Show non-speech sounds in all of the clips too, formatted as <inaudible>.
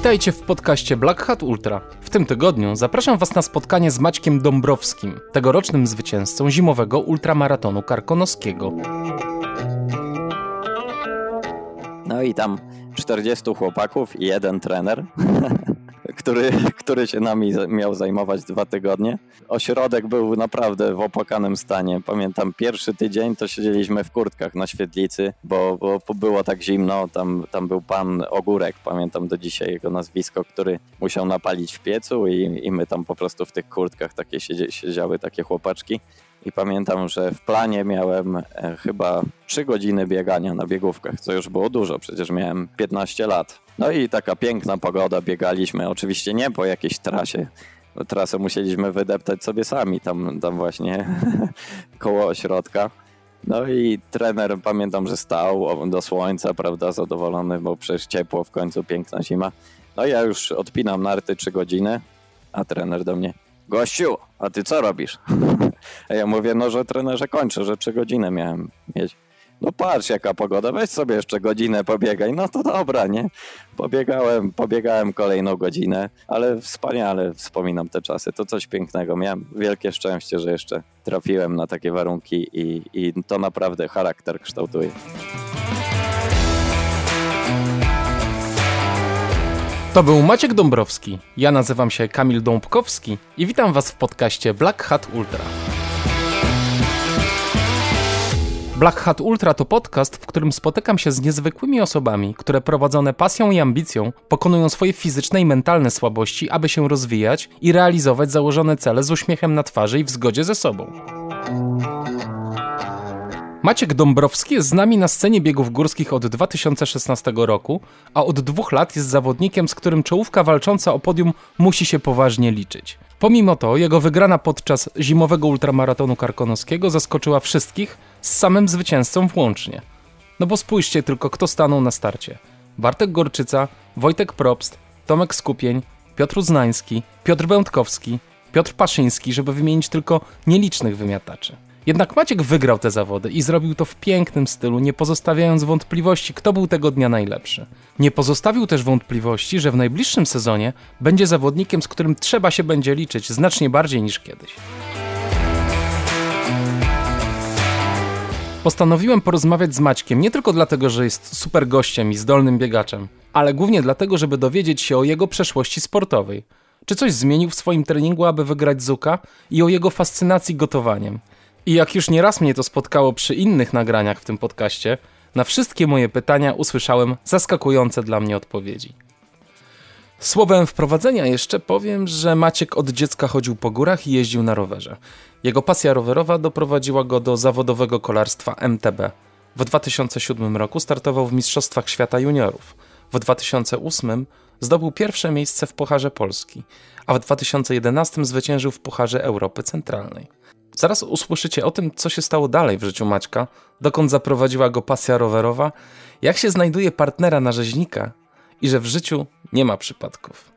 Witajcie w podcaście Black Hat Ultra. W tym tygodniu zapraszam Was na spotkanie z Maćkiem Dąbrowskim, tegorocznym zwycięzcą zimowego ultramaratonu karkonoskiego. No i tam 40 chłopaków i jeden trener, <laughs> który, który się nami miał zajmować dwa tygodnie. Ośrodek był naprawdę w opłakanym stanie. Pamiętam pierwszy tydzień to siedzieliśmy w kurtkach na świetlicy, bo, bo było tak zimno. Tam, tam był pan Ogórek, pamiętam do dzisiaj jego nazwisko, który musiał napalić w piecu i, i my tam po prostu w tych kurtkach takie siedziały takie chłopaczki. I pamiętam, że w planie miałem e, chyba 3 godziny biegania na biegówkach, co już było dużo, przecież miałem 15 lat. No i taka piękna pogoda, biegaliśmy, oczywiście nie po jakiejś trasie, trasę musieliśmy wydeptać sobie sami, tam, tam właśnie <laughs> koło ośrodka. No i trener pamiętam, że stał do słońca, prawda, zadowolony, bo przecież ciepło, w końcu piękna zima. No ja już odpinam narty 3 godziny, a trener do mnie, gościu, a ty co robisz? <laughs> A ja mówię, no że trenerze kończę, że 3 godziny miałem mieć. No patrz jaka pogoda, weź sobie jeszcze godzinę pobiegaj. No to dobra, nie? Pobiegałem, pobiegałem kolejną godzinę, ale wspaniale wspominam te czasy. To coś pięknego. Miałem wielkie szczęście, że jeszcze trafiłem na takie warunki i, i to naprawdę charakter kształtuje. To był Maciek Dąbrowski. Ja nazywam się Kamil Dąbkowski i witam Was w podcaście Black Hat Ultra. Black Hat Ultra to podcast, w którym spotykam się z niezwykłymi osobami, które prowadzone pasją i ambicją pokonują swoje fizyczne i mentalne słabości, aby się rozwijać i realizować założone cele z uśmiechem na twarzy i w zgodzie ze sobą. Maciek Dąbrowski jest z nami na scenie biegów górskich od 2016 roku, a od dwóch lat jest zawodnikiem, z którym czołówka walcząca o podium musi się poważnie liczyć. Pomimo to, jego wygrana podczas zimowego ultramaratonu karkonoskiego zaskoczyła wszystkich, z samym zwycięzcą włącznie. No bo spójrzcie tylko, kto stanął na starcie. Bartek Gorczyca, Wojtek Probst, Tomek Skupień, Piotr Znański, Piotr Będkowski, Piotr Paszyński, żeby wymienić tylko nielicznych wymiataczy. Jednak Maciek wygrał te zawody i zrobił to w pięknym stylu, nie pozostawiając wątpliwości, kto był tego dnia najlepszy. Nie pozostawił też wątpliwości, że w najbliższym sezonie będzie zawodnikiem, z którym trzeba się będzie liczyć znacznie bardziej niż kiedyś. Postanowiłem porozmawiać z Maćkiem nie tylko dlatego, że jest super gościem i zdolnym biegaczem, ale głównie dlatego, żeby dowiedzieć się o jego przeszłości sportowej. Czy coś zmienił w swoim treningu, aby wygrać Zuka i o jego fascynacji gotowaniem. I jak już nieraz mnie to spotkało przy innych nagraniach w tym podcaście, na wszystkie moje pytania usłyszałem zaskakujące dla mnie odpowiedzi. Słowem wprowadzenia jeszcze powiem, że Maciek od dziecka chodził po górach i jeździł na rowerze. Jego pasja rowerowa doprowadziła go do zawodowego kolarstwa MTB. W 2007 roku startował w Mistrzostwach Świata Juniorów. W 2008 zdobył pierwsze miejsce w Pucharze Polski, a w 2011 zwyciężył w Pucharze Europy Centralnej. Zaraz usłyszycie o tym, co się stało dalej w życiu Maćka, dokąd zaprowadziła go pasja rowerowa, jak się znajduje partnera na rzeźnika i że w życiu nie ma przypadków.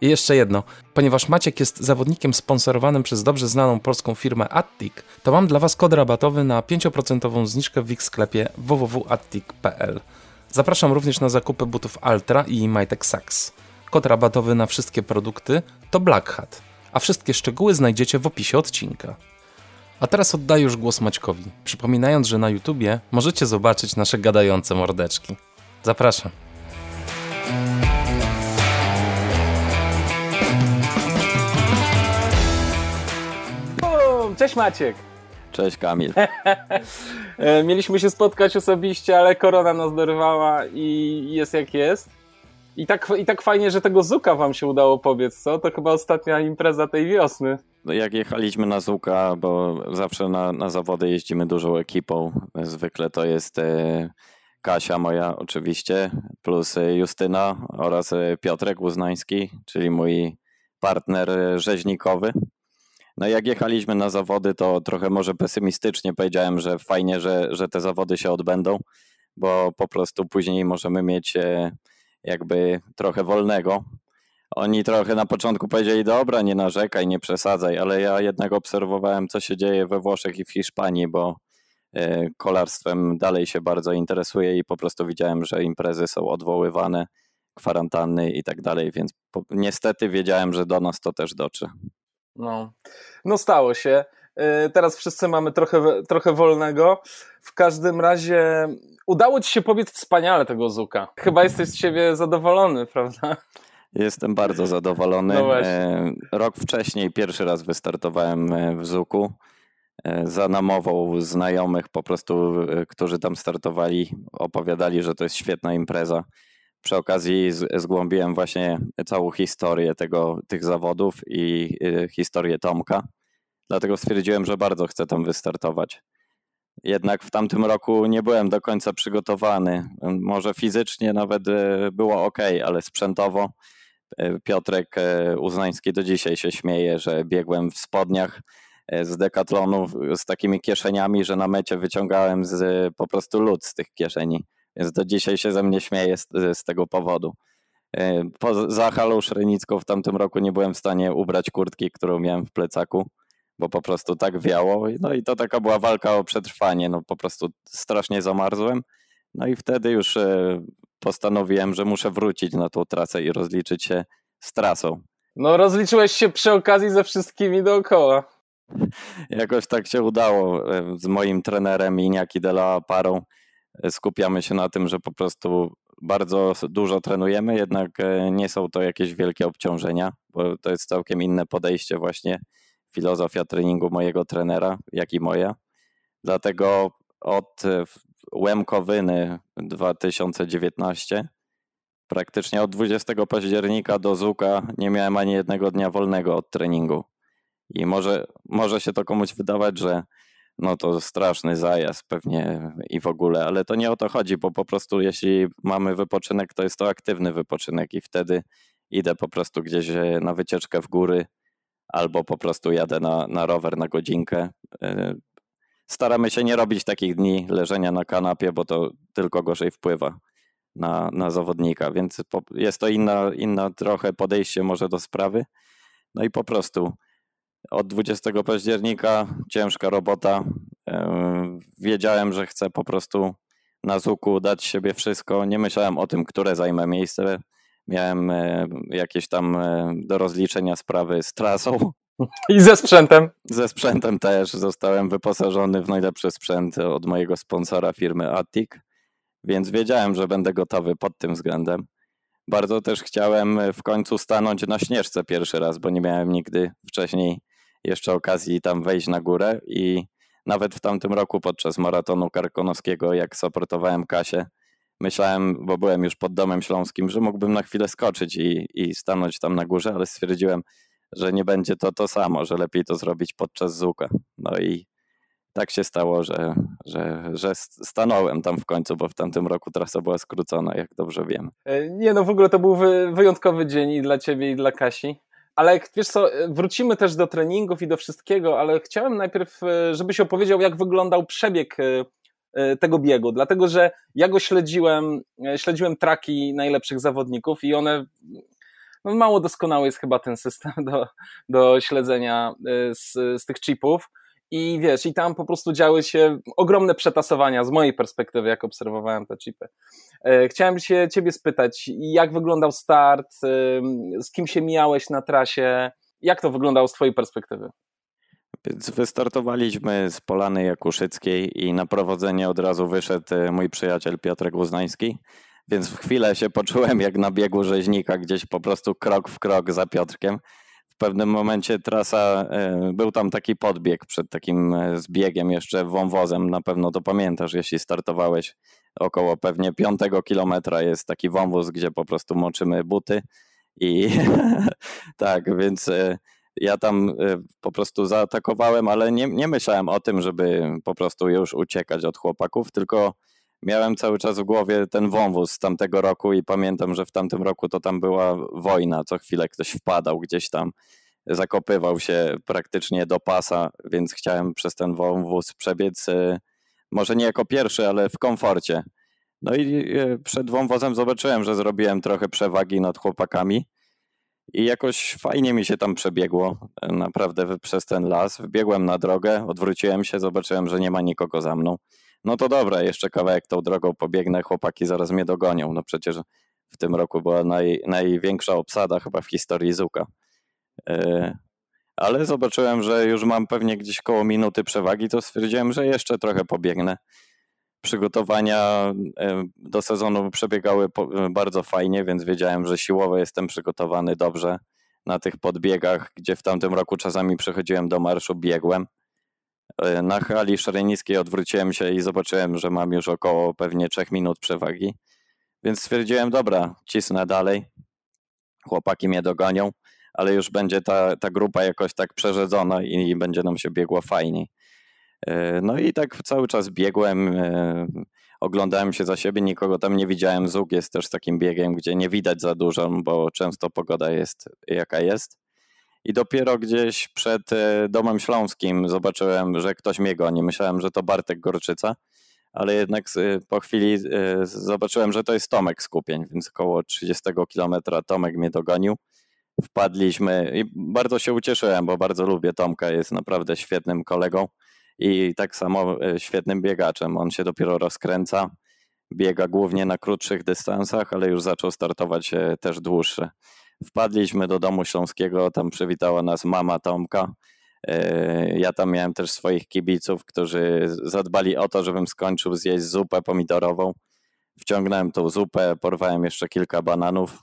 I jeszcze jedno, ponieważ Maciek jest zawodnikiem sponsorowanym przez dobrze znaną polską firmę Attic, to mam dla Was kod rabatowy na 5% zniżkę w ich sklepie www.attic.pl. Zapraszam również na zakupy butów Altra i Majtek Sax. Kod rabatowy na wszystkie produkty to Black Hat, a wszystkie szczegóły znajdziecie w opisie odcinka. A teraz oddaję już głos Maćkowi, przypominając, że na YouTubie możecie zobaczyć nasze gadające mordeczki. Zapraszam. Cześć Maciek! Cześć Kamil. <laughs> E, mieliśmy się spotkać osobiście, ale korona nas dorwała i jest jak jest. I tak, I tak fajnie, że tego Zuka wam się udało pobiec, co? To chyba ostatnia impreza tej wiosny. No jak jechaliśmy na Zuka, bo zawsze na, na zawody jeździmy dużą ekipą, zwykle to jest e, Kasia moja oczywiście, plus e, Justyna oraz e, Piotrek Uznański, czyli mój partner rzeźnikowy. No jak jechaliśmy na zawody, to trochę może pesymistycznie powiedziałem, że fajnie, że, że te zawody się odbędą, bo po prostu później możemy mieć jakby trochę wolnego. Oni trochę na początku powiedzieli, dobra, nie narzekaj, nie przesadzaj, ale ja jednak obserwowałem, co się dzieje we Włoszech i w Hiszpanii, bo e, kolarstwem dalej się bardzo interesuję i po prostu widziałem, że imprezy są odwoływane, kwarantanny i tak dalej, więc po, niestety wiedziałem, że do nas to też dotrze. No, no stało się. Y, teraz wszyscy mamy trochę, trochę wolnego. W każdym razie udało ci się pobiec wspaniale tego Zuka. Chyba jesteś z siebie zadowolony, prawda? Jestem bardzo zadowolony. No e, Rok wcześniej pierwszy raz wystartowałem e, w Zuku. E, za namową znajomych po prostu, którzy tam startowali, opowiadali, że to jest świetna impreza. Przy okazji zgłębiłem właśnie całą historię tego, tych zawodów i historię Tomka. Dlatego stwierdziłem, że bardzo chcę tam wystartować. Jednak w tamtym roku nie byłem do końca przygotowany. Może fizycznie nawet było ok, ale sprzętowo E, Piotrek e, Uznański do dzisiaj się śmieje, że biegłem w spodniach e, z dekatlonu z takimi kieszeniami, że na mecie wyciągałem z, po prostu lód z tych kieszeni. Więc do dzisiaj się ze mnie śmieje z, z tego powodu. Po, za halą szrenicką w tamtym roku nie byłem w stanie ubrać kurtki, którą miałem w plecaku, bo po prostu tak wiało. No i to taka była walka o przetrwanie. No po prostu strasznie zamarzłem. No i wtedy już postanowiłem, że muszę wrócić na tą trasę i rozliczyć się z trasą. No, rozliczyłeś się przy okazji ze wszystkimi dookoła. <laughs> Jakoś tak się udało. E, z moim trenerem Iniaki Dela parą e, skupiamy się na tym, że po prostu bardzo dużo trenujemy, jednak e, nie są to jakieś wielkie obciążenia, bo to jest całkiem inne podejście właśnie filozofia treningu mojego trenera, jak i moja. Dlatego od Łemkowyny 2019. Praktycznie od 20 października do Zuka nie miałem ani jednego dnia wolnego od treningu. I może, może się to komuś wydawać, że no to straszny zajazd pewnie i w ogóle, ale to nie o to chodzi, bo po prostu jeśli mamy wypoczynek, to jest to aktywny wypoczynek i wtedy idę po prostu gdzieś na wycieczkę w góry albo po prostu jadę na, na rower na godzinkę. Y, staramy się nie robić takich dni leżenia na kanapie, bo to tylko gorzej wpływa na, na zawodnika, więc po, jest to inna, inna trochę podejście może do sprawy. No i po prostu od 20 października ciężka robota. Wiedziałem, że chcę po prostu na Zuku dać siebie wszystko. Nie myślałem o tym, które zajmę miejsce. Miałem jakieś tam do rozliczenia sprawy z trasą, I ze sprzętem. Ze sprzętem też. Zostałem wyposażony w najlepszy sprzęt od mojego sponsora firmy Attic, więc wiedziałem, że będę gotowy pod tym względem. Bardzo też chciałem w końcu stanąć na śnieżce pierwszy raz, bo nie miałem nigdy wcześniej jeszcze okazji tam wejść na górę i nawet w tamtym roku podczas maratonu karkonowskiego, jak supportowałem Kasię, myślałem, bo byłem już pod Domem Śląskim, że mógłbym na chwilę skoczyć i, i stanąć tam na górze, ale stwierdziłem, że nie będzie to to samo, że lepiej to zrobić podczas Zuka. No i tak się stało, że, że, że stanąłem tam w końcu, bo w tamtym roku trasa była skrócona, jak dobrze wiem. E, nie, no w ogóle to był wyjątkowy dzień i dla ciebie, i dla Kasi. Ale wiesz co, e, wrócimy też do treningów i do wszystkiego, ale chciałem najpierw, e, żebyś opowiedział, jak wyglądał przebieg tego biegu, dlatego że ja go śledziłem, śledziłem traki najlepszych zawodników i one no mało doskonały jest chyba ten system do, do śledzenia z, z tych chipów. I wiesz, i tam po prostu działy się ogromne przetasowania z mojej perspektywy, jak obserwowałem te chipy. E, chciałem się ciebie spytać, jak wyglądał start, y, z kim się mijałeś na trasie, jak to wyglądało z twojej perspektywy? Więc wystartowaliśmy z Polany Jakuszyckiej i na prowadzenie od razu wyszedł y, mój przyjaciel Piotrek Uznański więc w chwilę się poczułem jak na biegu rzeźnika, gdzieś po prostu krok w krok za Piotrkiem. W pewnym momencie trasa, e, był tam taki podbieg przed takim e, zbiegiem jeszcze wąwozem, na pewno to pamiętasz, jeśli startowałeś około pewnie piątego kilometra. Jest taki wąwóz, gdzie po prostu moczymy buty i <laughs> tak, więc e, ja tam po prostu zaatakowałem, ale nie, nie myślałem o tym, żeby po prostu już uciekać od chłopaków, tylko miałem cały czas w głowie ten wąwóz z tamtego roku i pamiętam, że w tamtym roku to tam była wojna, co chwilę ktoś wpadał gdzieś tam, zakopywał się praktycznie do pasa, więc chciałem przez ten wąwóz przebiec, y, może nie jako pierwszy, ale w komforcie. No i y, przed wąwozem zobaczyłem, że zrobiłem trochę przewagi nad chłopakami i jakoś fajnie mi się tam przebiegło, naprawdę przez ten las. Wbiegłem na drogę, odwróciłem się, zobaczyłem, że nie ma nikogo za mną no to dobra, jeszcze kawałek tą drogą pobiegnę, chłopaki zaraz mnie dogonią. No przecież W tym roku była naj, największa obsada chyba w historii Zuka. Ale zobaczyłem, że już mam pewnie gdzieś koło minuty przewagi, to stwierdziłem, że jeszcze trochę pobiegnę. Przygotowania do sezonu przebiegały bardzo fajnie, więc wiedziałem, że siłowo jestem przygotowany dobrze na tych podbiegach, gdzie w tamtym roku czasami przechodziłem do marszu, biegłem. E, na hali szalenickiej odwróciłem się i zobaczyłem, że mam już około pewnie 3 minut przewagi. Więc stwierdziłem, dobra, cisnę dalej. Chłopaki mnie dogonią, ale już będzie ta, ta grupa jakoś tak przerzedzona i będzie nam się biegło fajniej. E, no i tak cały czas biegłem, e, oglądałem się za siebie, nikogo tam nie widziałem. Zug jest też takim biegiem, gdzie nie widać za dużo, bo często pogoda jest jaka jest. I dopiero gdzieś przed e, Domem Śląskim zobaczyłem, że ktoś mnie goni. Myślałem, że to Bartek Gorczyca, ale jednak po chwili zobaczyłem, że to jest Tomek Skupień, więc około 30 kilometra Tomek mnie dogonił. Wpadliśmy i bardzo się ucieszyłem, bo bardzo lubię Tomka, jest naprawdę świetnym kolegą i tak samo e, świetnym biegaczem. On się dopiero rozkręca, biega głównie na krótszych dystansach, ale już zaczął startować e, też dłuższe. Wpadliśmy do domu śląskiego, tam przywitała nas mama Tomka. E, ja tam miałem też swoich kibiców, którzy zadbali o to, żebym skończył zjeść zupę pomidorową. Wciągnąłem tą zupę, porwałem jeszcze kilka bananów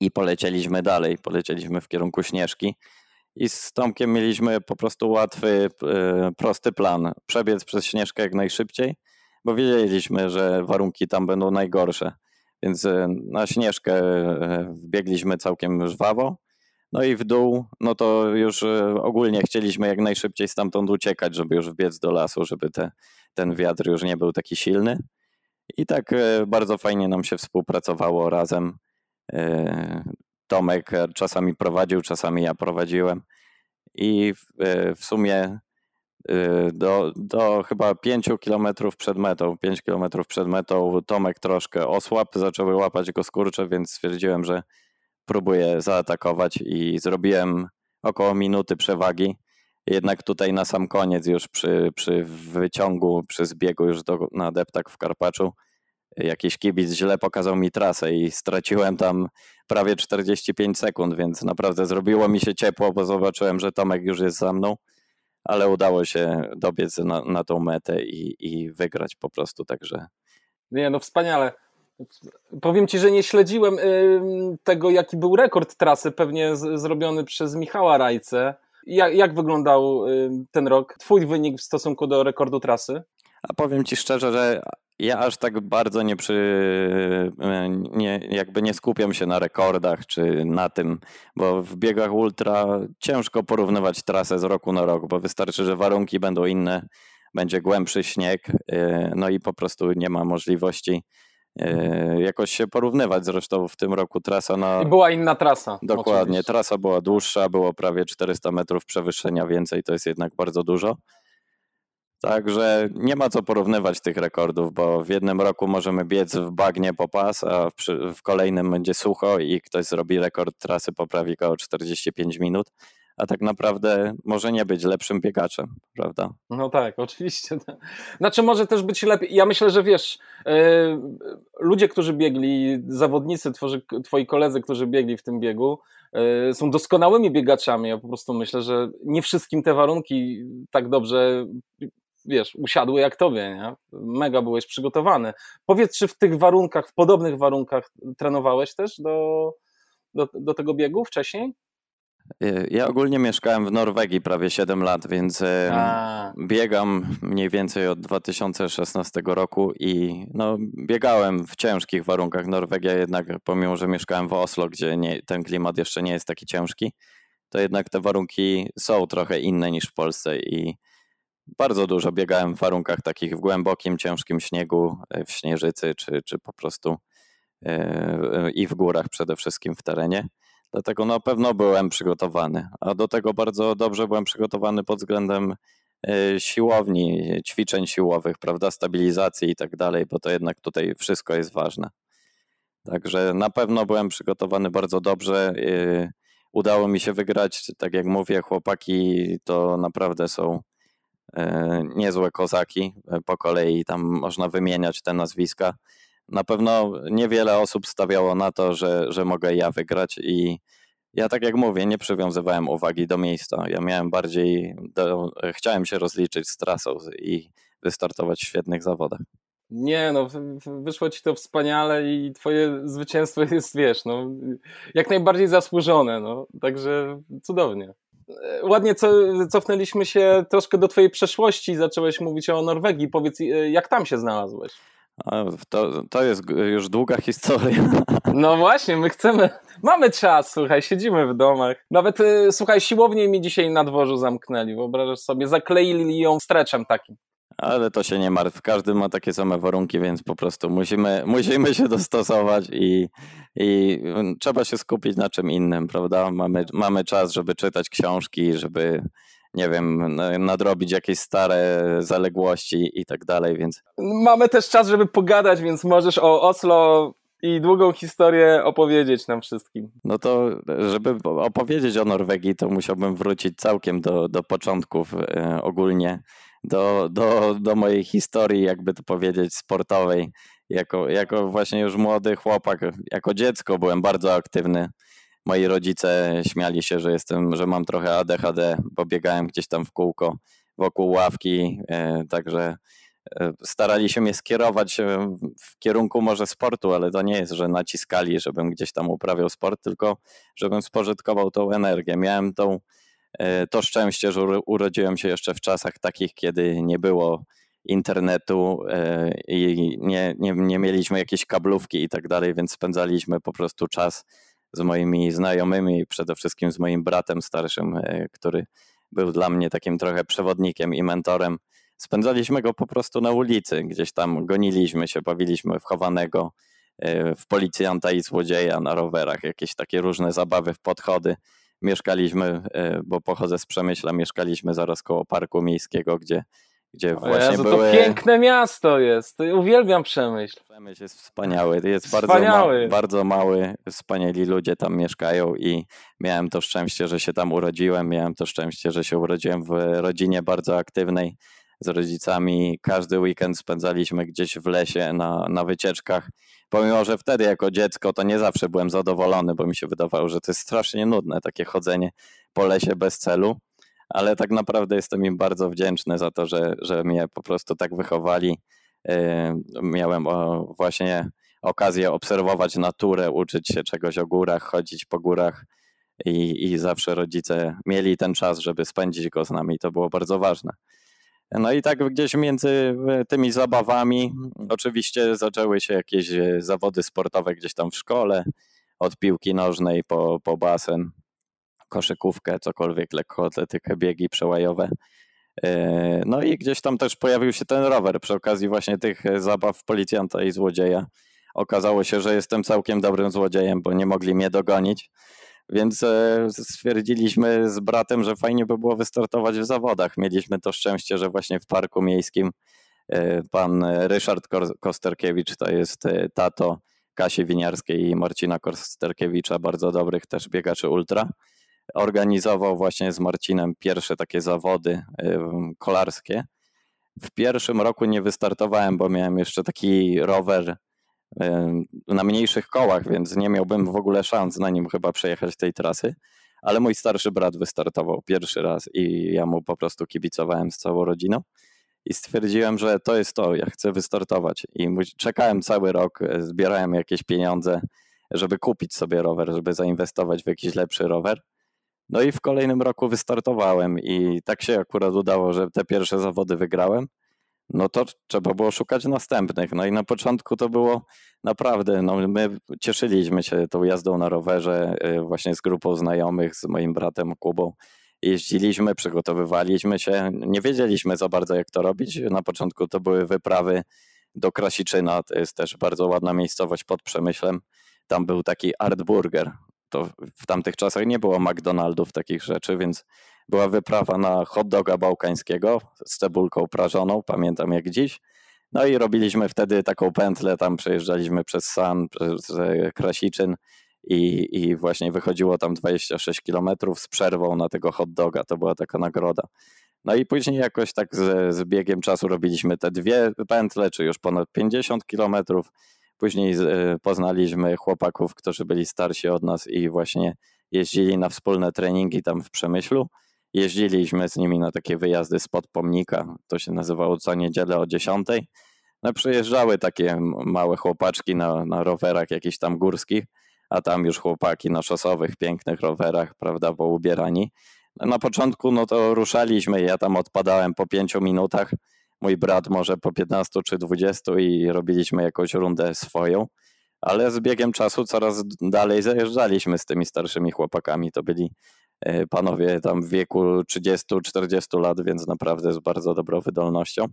i polecieliśmy dalej. Polecieliśmy w kierunku Śnieżki i z Tomkiem mieliśmy po prostu łatwy, e, prosty plan. Przebiec przez Śnieżkę jak najszybciej, bo wiedzieliśmy, że warunki tam będą najgorsze. Więc e, na Śnieżkę e, wbiegliśmy całkiem żwawo. No i w dół, no to już ogólnie chcieliśmy jak najszybciej stamtąd uciekać, żeby już wbiec do lasu, żeby te, ten wiatr już nie był taki silny. I tak bardzo fajnie nam się współpracowało razem. Tomek czasami prowadził, czasami ja prowadziłem i w, e, sumie e, do, do chyba 5 kilometrów przed metą, 5 kilometrów przed metą Tomek troszkę osłabł, zaczęły łapać go skurcze, więc stwierdziłem, że próbuję zaatakować i zrobiłem około minuty przewagi. Jednak tutaj na sam koniec już przy, przy wyciągu, przy zbiegu już do, na deptak w Karpaczu jakiś kibic źle pokazał mi trasę i straciłem tam prawie 45 sekund, więc naprawdę zrobiło mi się ciepło, bo zobaczyłem, że Tomek już jest za mną, ale udało się dobiec na, na tą metę i, i wygrać po prostu, także... Nie, no wspaniale. Powiem Ci, że nie śledziłem tego, jaki był rekord trasy, pewnie z, zrobiony przez Michała Rajce. Jak, jak wyglądał ten rok? Twój wynik w stosunku do rekordu trasy? A powiem Ci szczerze, że ja aż tak bardzo nie przy, e, nie, jakby nie skupiam się na rekordach czy na tym, bo w biegach ultra ciężko porównywać trasę z roku na rok, bo wystarczy, że warunki będą inne, będzie głębszy śnieg, e, no i po prostu nie ma możliwości e, jakoś się porównywać. Zresztą w tym roku trasa na. I była inna trasa. Dokładnie, oczywiście. trasa była dłuższa, było prawie 400 metrów przewyższenia więcej, to jest jednak bardzo dużo. Także nie ma co porównywać tych rekordów, bo w jednym roku możemy biec w bagnie po pas, a w, w kolejnym będzie sucho i ktoś zrobi rekord trasy, poprawi go o 45 minut a tak naprawdę może nie być lepszym biegaczem, prawda? No tak, <laughs> oczywiście. Znaczy może też być lepiej. Ja myślę, że wiesz, yy, ludzie, którzy biegli, zawodnicy, tworzy, twoi koledzy, którzy biegli w tym biegu, yy, są doskonałymi biegaczami. Ja po prostu myślę, że nie wszystkim te warunki tak dobrze wiesz, usiadły jak tobie, nie? Mega byłeś przygotowany. Powiedz, czy w tych warunkach, w podobnych warunkach trenowałeś też do, do, do tego biegu wcześniej? Ja ogólnie mieszkałem w Norwegii prawie 7 lat, więc A. biegam mniej więcej od 2016 roku i no, biegałem w ciężkich warunkach. Norwegia jednak, pomimo że mieszkałem w Oslo, gdzie nie, ten klimat jeszcze nie jest taki ciężki, to jednak te warunki są trochę inne niż w Polsce i bardzo dużo biegałem w warunkach takich w głębokim, ciężkim śniegu, e, w śnieżycy, czy, czy po prostu e, e, i w górach przede wszystkim w terenie. Dlatego na pewno byłem przygotowany, a do tego bardzo dobrze byłem przygotowany pod względem siłowni, ćwiczeń siłowych, prawda, stabilizacji i tak dalej, bo to jednak tutaj wszystko jest ważne. Także na pewno byłem przygotowany bardzo dobrze. Udało mi się wygrać, tak jak mówię, chłopaki to naprawdę są E, niezłe kozaki. E, po kolei tam można wymieniać te nazwiska, na pewno niewiele osób stawiało na to, że, że mogę ja wygrać i ja tak jak mówię, nie przywiązywałem uwagi do miejsca. Ja miałem bardziej, do, chciałem się rozliczyć z trasą i wystartować w świetnych zawodach. Nie, no wyszło ci to wspaniale i twoje zwycięstwo jest, wiesz, no jak najbardziej zasłużone, no, także cudownie. Ładnie co, cofnęliśmy się troszkę do twojej przeszłości, zacząłeś mówić o Norwegii. Powiedz, jak tam się znalazłeś? To, to jest już długa historia. <laughs> No właśnie, my chcemy. Mamy czas, słuchaj, siedzimy w domach. Nawet, y, słuchaj, siłownie mi dzisiaj na dworzu zamknęli, wyobrażasz sobie, zakleili ją streczem takim. Ale to się nie martw, każdy ma takie same warunki, więc po prostu musimy, musimy się dostosować i, i trzeba się skupić na czym innym, prawda? Mamy, mamy czas, żeby czytać książki, żeby nie wiem, nadrobić jakieś stare zaległości i tak dalej, więc... Mamy też czas, żeby pogadać, więc możesz o Oslo i długą historię opowiedzieć nam wszystkim. No to, żeby opowiedzieć o Norwegii, to musiałbym wrócić całkiem do, do początków e, ogólnie, do, do, do mojej historii, jakby to powiedzieć, sportowej. Jako, jako właśnie już młody chłopak, jako dziecko byłem bardzo aktywny moi rodzice śmiali się, że jestem, że mam trochę ADHD, bo biegałem gdzieś tam w kółko wokół ławki, e, także e, starali się mnie skierować e, w kierunku może sportu, ale to nie jest, że naciskali, żebym gdzieś tam uprawiał sport, tylko żebym spożytkował tą energię. Miałem tą, to szczęście, że urodziłem się jeszcze w czasach takich, kiedy nie było internetu i nie, nie, nie mieliśmy jakiejś kablówki i tak dalej, więc spędzaliśmy po prostu czas z moimi znajomymi, przede wszystkim z moim bratem starszym, e, który był dla mnie takim trochę przewodnikiem i mentorem. Spędzaliśmy go po prostu na ulicy, gdzieś tam goniliśmy się, bawiliśmy w chowanego, e, w policjanta i złodzieja na rowerach, jakieś takie różne zabawy w podchody. Mieszkaliśmy, e, bo pochodzę z Przemyśla, mieszkaliśmy zaraz koło parku miejskiego, gdzie gdzie właśnie Jezu, były... To piękne miasto jest, uwielbiam Przemyśl. Przemyśl jest wspaniały, jest Wspaniały. bardzo, ma, bardzo mały, wspaniali ludzie tam mieszkają i miałem to szczęście, że się tam urodziłem, miałem to szczęście, że się urodziłem w rodzinie bardzo aktywnej z rodzicami. Każdy weekend spędzaliśmy gdzieś w lesie na, na wycieczkach. Pomimo, że wtedy jako dziecko to nie zawsze byłem zadowolony, bo mi się wydawało, że to jest strasznie nudne takie chodzenie po lesie bez celu ale tak naprawdę jestem im bardzo wdzięczny za to, że, że mnie po prostu tak wychowali. Miałem właśnie okazję obserwować naturę, uczyć się czegoś o górach, chodzić po górach i, i zawsze rodzice mieli ten czas, żeby spędzić go z nami. To było bardzo ważne. No i tak gdzieś między tymi zabawami oczywiście zaczęły się jakieś zawody sportowe gdzieś tam w szkole, od piłki nożnej po, po basen koszykówkę, cokolwiek, lekkoatletykę, biegi przełajowe. E, no i gdzieś tam też pojawił się ten rower przy okazji właśnie tych zabaw policjanta i złodzieja. Okazało się, że jestem całkiem dobrym złodziejem, bo nie mogli mnie dogonić. Więc e, stwierdziliśmy z bratem, że fajnie by było wystartować w zawodach. Mieliśmy to szczęście, że właśnie w parku miejskim e, pan Ryszard Kosterkiewicz to jest tato Kasi Winiarskiej i Marcina Kosterkiewicza, bardzo dobrych też biegaczy ultra organizował właśnie z Marcinem pierwsze takie zawody kolarskie. W pierwszym roku nie wystartowałem, bo miałem jeszcze taki rower na mniejszych kołach, więc nie miałbym w ogóle szans na nim chyba przejechać tej trasy. Ale mój starszy brat wystartował pierwszy raz i ja mu po prostu kibicowałem z całą rodziną. I stwierdziłem, że to jest to, ja chcę wystartować. I czekałem cały rok, zbierałem jakieś pieniądze, żeby kupić sobie rower, żeby zainwestować w jakiś lepszy rower. No i w kolejnym roku wystartowałem i tak się akurat udało, że te pierwsze zawody wygrałem. No to trzeba było szukać następnych. No i na początku to było naprawdę, no my cieszyliśmy się tą jazdą na rowerze y, właśnie z grupą znajomych, z moim bratem Kubą. Jeździliśmy, przygotowywaliśmy się, nie wiedzieliśmy za bardzo jak to robić. Na początku to były wyprawy do Krasiczyna, to jest też bardzo ładna miejscowość pod Przemyślem. Tam był taki Art Burger, to w tamtych czasach nie było McDonaldów, takich rzeczy, więc była wyprawa na hot doga bałkańskiego z cebulką prażoną, pamiętam jak dziś. No i robiliśmy wtedy taką pętlę, tam przejeżdżaliśmy przez San, przez Krasiczyn i, i właśnie wychodziło tam 26 kilometrów z przerwą na tego hot doga, to była taka nagroda. No i później jakoś tak z, z biegiem czasu robiliśmy te dwie pętle, czy już ponad 50 kilometrów. Później e, poznaliśmy chłopaków, którzy byli starsi od nas i właśnie jeździli na wspólne treningi tam w Przemyślu. Jeździliśmy z nimi na takie wyjazdy spod pomnika, to się nazywało co niedzielę o 10. No przyjeżdżały takie małe chłopaczki na, na rowerach jakichś tam górskich, a tam już chłopaki na szosowych, pięknych rowerach, prawda, bo ubierani. Na początku no to ruszaliśmy, ja tam odpadałem po pięciu minutach, mój brat może po 15 czy 20 i robiliśmy jakąś rundę swoją, ale z biegiem czasu coraz dalej zajeżdżaliśmy z tymi starszymi chłopakami. To byli panowie tam w wieku 30-40 lat, więc naprawdę z bardzo dobrą wydolnością.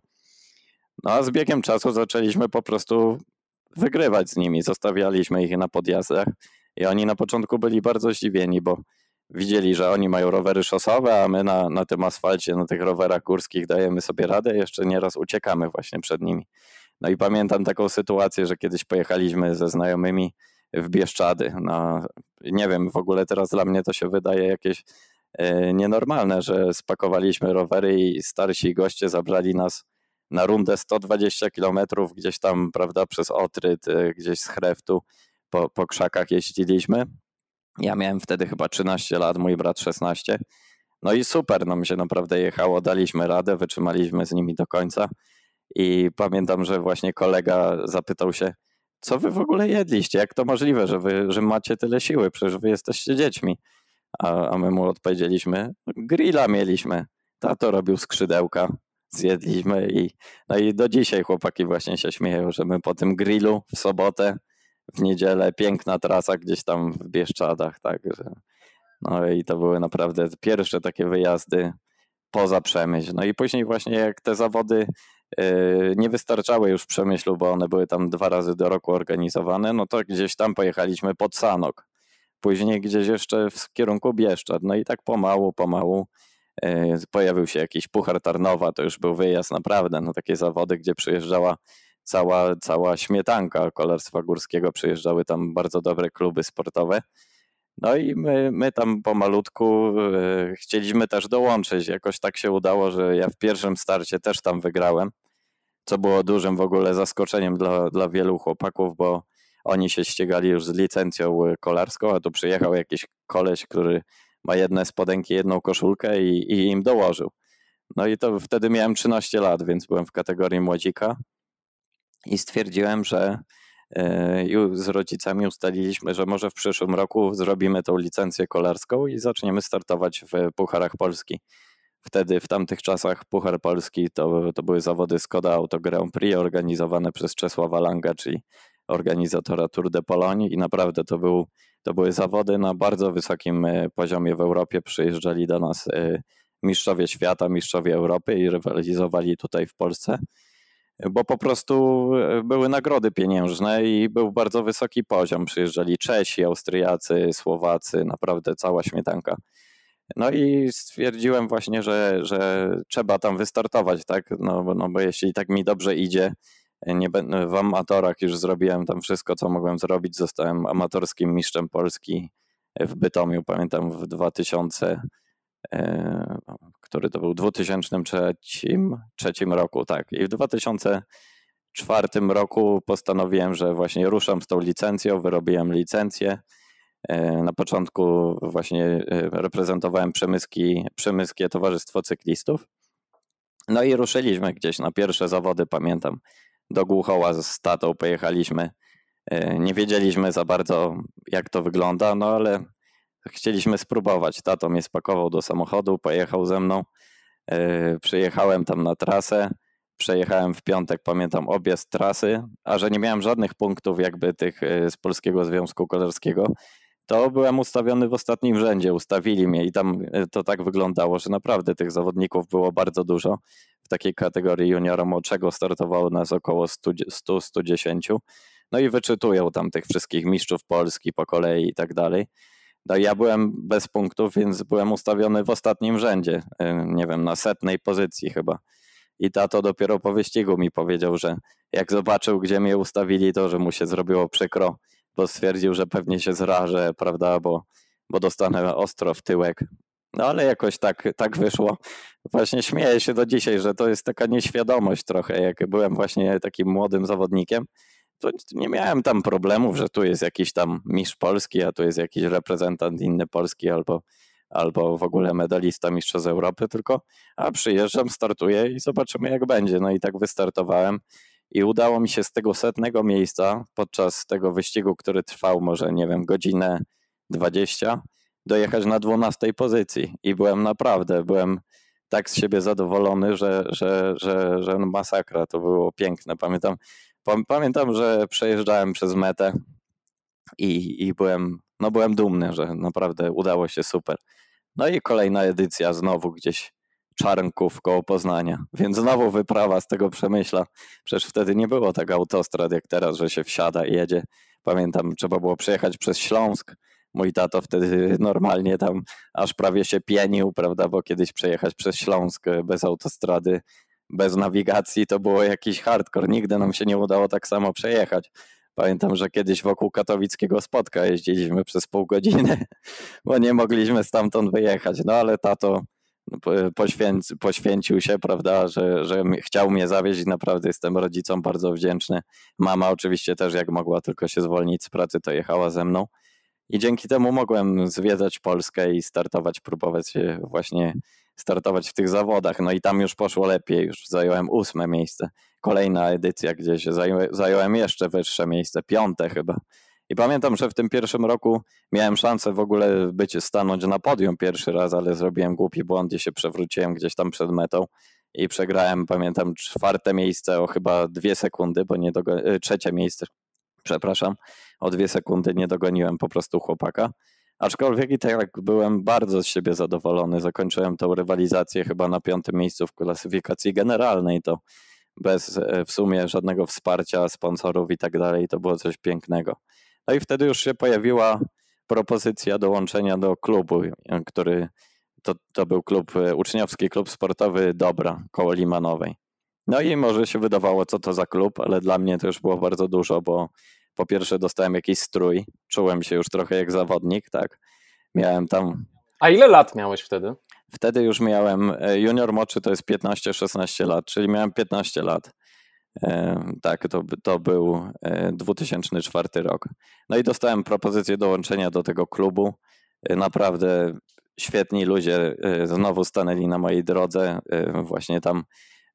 No a z biegiem czasu zaczęliśmy po prostu wygrywać z nimi. Zostawialiśmy ich na podjazdach i oni na początku byli bardzo zdziwieni, bo widzieli, że oni mają rowery szosowe, a my na, na tym asfalcie, na tych rowerach górskich dajemy sobie radę, jeszcze nieraz uciekamy właśnie przed nimi. No i pamiętam taką sytuację, że kiedyś pojechaliśmy ze znajomymi w Bieszczady. No, nie wiem, w ogóle teraz dla mnie to się wydaje jakieś e, nienormalne, że spakowaliśmy rowery i starsi goście zabrali nas na rundę 120 km gdzieś tam, prawda, przez Otryt, e, gdzieś z Chreftu, po, po krzakach jeździliśmy. Ja miałem wtedy chyba 13 lat, mój brat 16. No i super, nam się naprawdę jechało, daliśmy radę, wytrzymaliśmy z nimi do końca. I pamiętam, że właśnie kolega zapytał się, co wy w ogóle jedliście? Jak to możliwe, że wy że macie tyle siły? Przecież wy jesteście dziećmi. A, a my mu odpowiedzieliśmy, grilla mieliśmy. Tato robił skrzydełka, zjedliśmy i, no i do dzisiaj chłopaki właśnie się śmieją, że my po tym grillu w sobotę w niedzielę piękna trasa gdzieś tam w Bieszczadach, tak, no i to były naprawdę pierwsze takie wyjazdy poza Przemyśl. No i później właśnie jak te zawody nie wystarczały już w Przemyślu, bo one były tam dwa razy do roku organizowane, no to gdzieś tam pojechaliśmy pod Sanok. Później gdzieś jeszcze w kierunku Bieszczad. No i tak pomału, pomału yy, pojawił się jakiś Puchar Tarnowa, to już był wyjazd naprawdę, no takie zawody, gdzie przyjeżdżała cała, cała śmietanka kolarstwa górskiego, przyjeżdżały tam bardzo dobre kluby sportowe. No i my, my tam pomalutku e, chcieliśmy też dołączyć. Jakoś tak się udało, że ja w pierwszym starcie też tam wygrałem, co było dużym w ogóle zaskoczeniem dla, dla wielu chłopaków, bo oni się ścigali już z licencją kolarską, a tu przyjechał jakiś koleś, który ma jedne spodenki, jedną koszulkę i, i im dołożył. No i to wtedy miałem 13 lat, więc byłem w kategorii młodzika i stwierdziłem, że e, z rodzicami ustaliliśmy, że może w przyszłym roku zrobimy tą licencję kolarską i zaczniemy startować w Pucharach Polski. Wtedy, w tamtych czasach, Puchar Polski to, to były zawody Skoda Auto Grand Prix organizowane przez Czesława Langa, czyli organizatora Tour de Pologne i naprawdę to, był, to były zawody na bardzo wysokim e, poziomie w Europie. Przyjeżdżali do nas e, mistrzowie świata, mistrzowie Europy i rywalizowali tutaj w Polsce bo po prostu e, były nagrody pieniężne i był bardzo wysoki poziom. Przyjeżdżali Czesi, Austriacy, Słowacy, naprawdę cała śmietanka. No i stwierdziłem właśnie, że, że trzeba tam wystartować, tak? No, no bo jeśli tak mi dobrze idzie, nie będę, w amatorach już zrobiłem tam wszystko, co mogłem zrobić. Zostałem amatorskim mistrzem Polski w Bytomiu, pamiętam w 2000 E, który to był w 2003 trzecim roku, tak. I w 2004 roku postanowiłem, że właśnie ruszam z tą licencją, wyrobiłem licencję. E, na początku właśnie e, reprezentowałem Przemyski, Przemyskie Towarzystwo Cyklistów. No i ruszyliśmy gdzieś na pierwsze zawody, pamiętam. Do Głuchoła z tatą pojechaliśmy. Nie wiedzieliśmy za bardzo, jak to wygląda, no ale chcieliśmy spróbować. Tato mnie spakował do samochodu, pojechał ze mną. E, przyjechałem tam na trasę. Przejechałem w piątek, pamiętam, objazd trasy, a że nie miałem żadnych punktów jakby tych e, z Polskiego Związku Kolarskiego, to byłem ustawiony w ostatnim rzędzie. Ustawili mnie i tam e, to tak wyglądało, że naprawdę tych zawodników było bardzo dużo. W takiej kategorii juniora młodszego startowało nas około 100-110. No i wyczytują tam tych wszystkich mistrzów Polski po kolei i tak dalej. No ja byłem bez punktów, więc byłem ustawiony w ostatnim rzędzie, y, nie wiem, na setnej pozycji chyba. I tato dopiero po wyścigu mi powiedział, że jak zobaczył, gdzie mnie ustawili, to że mu się zrobiło przykro, bo stwierdził, że pewnie się zrażę, prawda, bo, bo dostanę ostro w tyłek. No ale jakoś tak, tak wyszło. Właśnie śmieję się do dzisiaj, że to jest taka nieświadomość trochę, jak byłem właśnie takim młodym zawodnikiem, to nie miałem tam problemów, że tu jest jakiś tam mistrz Polski, a tu jest jakiś reprezentant inny Polski albo, albo w ogóle medalista Mistrzostw Europy, tylko a przyjeżdżam, startuję i zobaczymy jak będzie. No i tak wystartowałem i udało mi się z tego setnego miejsca podczas tego wyścigu, który trwał może, nie wiem, godzinę 20, dojechać na 12 pozycji i byłem naprawdę, byłem tak z siebie zadowolony, że, że, że, że masakra, to było piękne. Pamiętam, pamiętam, że przejeżdżałem przez metę i, i byłem, no byłem dumny, że naprawdę udało się super. No i kolejna edycja znowu gdzieś Czarnków koło Poznania, więc znowu wyprawa z tego Przemyśla. Przecież wtedy nie było tak autostrad jak teraz, że się wsiada i jedzie. Pamiętam, trzeba było przejechać przez Śląsk, mój tato wtedy normalnie tam aż prawie się pienił, prawda, bo kiedyś przejechać przez Śląsk e, bez autostrady, bez nawigacji to było jakiś hardcore. Nigdy nam się nie udało tak samo przejechać. Pamiętam, że kiedyś wokół katowickiego spotka jeździliśmy przez pół godziny, <laughs> bo nie mogliśmy stamtąd wyjechać. No ale tato poświęc, poświęcił się, prawda, że, że chciał mnie zawieźć naprawdę jestem rodzicom bardzo wdzięczny. Mama oczywiście też jak mogła tylko się zwolnić z pracy, to jechała ze mną. I dzięki temu mogłem zwiedzać Polskę i startować, próbować się właśnie startować w tych zawodach. No i tam już poszło lepiej, już zająłem ósme miejsce. Kolejna edycja, gdzie się zająłem jeszcze wyższe miejsce, piąte chyba. I pamiętam, że w tym pierwszym roku miałem szansę w ogóle być, stanąć na podium pierwszy raz, ale zrobiłem głupi błąd i się przewróciłem gdzieś tam przed metą i przegrałem, pamiętam, czwarte miejsce o chyba dwie sekundy, bo nie dogo- e, trzecie miejsce, przepraszam, o dwie sekundy nie dogoniłem po prostu chłopaka. Aczkolwiek i tak byłem bardzo z siebie zadowolony. Zakończyłem tą rywalizację chyba na piątym miejscu w klasyfikacji generalnej. To bez e, w sumie żadnego wsparcia sponsorów i tak dalej. To było coś pięknego. No i wtedy już się pojawiła propozycja dołączenia do klubu, który to, to był klub, e, uczniowski klub sportowy Dobra koło Limanowej. No i może się wydawało, co to za klub, ale dla mnie to już było bardzo dużo, bo po pierwsze dostałem jakiś strój, czułem się już trochę jak zawodnik, tak. Miałem tam. A ile lat miałeś wtedy? Wtedy już miałem, e, junior moczy to jest 15-16 lat, czyli miałem 15 lat. E, tak, to, to był 2004 e, rok. No i dostałem propozycję dołączenia do tego klubu. Naprawdę świetni ludzie znowu stanęli na mojej drodze. Właśnie tam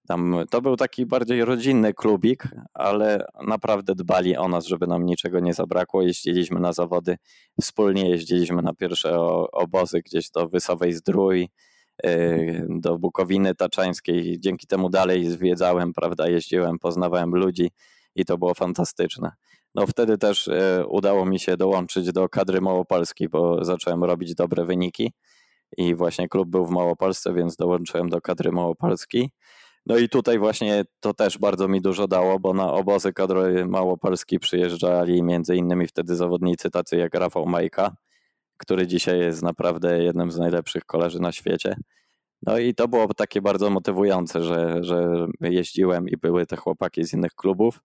tam to był taki bardziej rodzinny klubik, ale naprawdę dbali o nas, żeby nam niczego nie zabrakło. Jeździliśmy na zawody wspólnie, jeździliśmy na pierwsze obozy gdzieś do Wysowej Zdrój, do Bukowiny Taczańskiej. Dzięki temu dalej zwiedzałem, prawda, jeździłem, poznawałem ludzi i to było fantastyczne. No wtedy też y, udało mi się dołączyć do kadry Małopolskiej, bo zacząłem robić dobre wyniki i właśnie klub był w Małopolsce, więc dołączyłem do kadry Małopolskiej. No i tutaj właśnie to też bardzo mi dużo dało, bo na obozy kadry Małopolski przyjeżdżali między innymi wtedy zawodnicy tacy jak Rafał Majka, który dzisiaj jest naprawdę jednym z najlepszych kolarzy na świecie. No i to było takie bardzo motywujące, że, że jeździłem i były te chłopaki z innych klubów,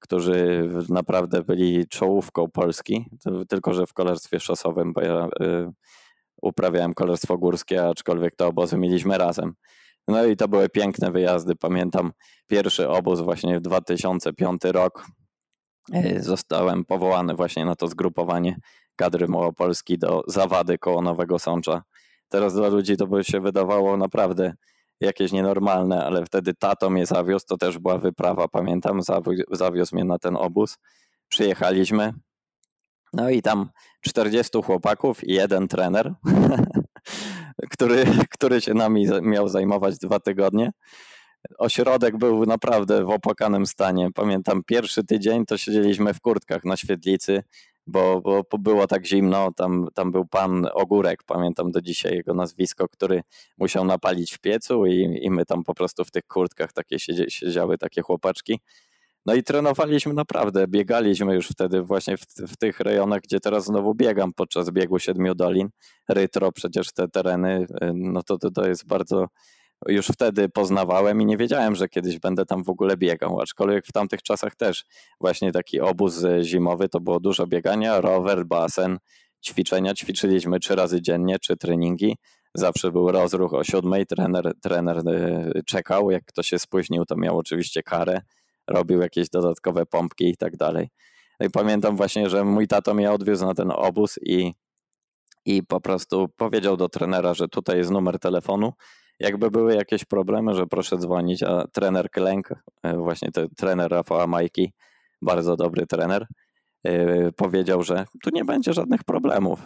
którzy naprawdę byli czołówką Polski, tylko że w kolarstwie szosowym, bo ja y, uprawiałem kolarstwo górskie, aczkolwiek te obozy mieliśmy razem. No i to były piękne wyjazdy. Pamiętam pierwszy obóz właśnie w 2005 rok. E, zostałem powołany właśnie na to zgrupowanie kadry Małopolski do Zawady koło Nowego Sącza. Teraz dla ludzi to by się wydawało naprawdę jakieś nienormalne, ale wtedy tato mnie zawiózł, to też była wyprawa, pamiętam, zawiózł mnie na ten obóz. Przyjechaliśmy, no i tam 40 chłopaków i jeden trener. <laughs> który, który się nami miał zajmować dwa tygodnie. Ośrodek był naprawdę w opłakanym stanie. Pamiętam pierwszy tydzień to siedzieliśmy w kurtkach na świetlicy, bo, bo było tak zimno. Tam, tam był pan Ogórek, pamiętam do dzisiaj jego nazwisko, który musiał napalić w piecu i, i my tam po prostu w tych kurtkach takie siedziały takie chłopaczki. No i trenowaliśmy naprawdę, biegaliśmy już wtedy właśnie w, w, tych rejonach, gdzie teraz znowu biegam podczas biegu Siedmiu Dolin. Rytro, przecież te tereny, y, no to, to jest bardzo, już wtedy poznawałem i nie wiedziałem, że kiedyś będę tam w ogóle biegał, aczkolwiek w tamtych czasach też właśnie taki obóz zimowy, to było dużo biegania, rower, basen, ćwiczenia, ćwiczyliśmy trzy razy dziennie, trzy treningi, zawsze był rozruch o siódmej, trener, trener y, czekał, jak ktoś się spóźnił, to miał oczywiście karę, robił jakieś dodatkowe pompki i tak dalej. No I pamiętam właśnie, że mój tato mnie odwiózł na ten obóz i, i po prostu powiedział do trenera, że tutaj jest numer telefonu. Jakby były jakieś problemy, że proszę dzwonić, a trener Klęk, e, właśnie ten trener Rafała Majki, bardzo dobry trener, e, powiedział, że tu nie będzie żadnych problemów.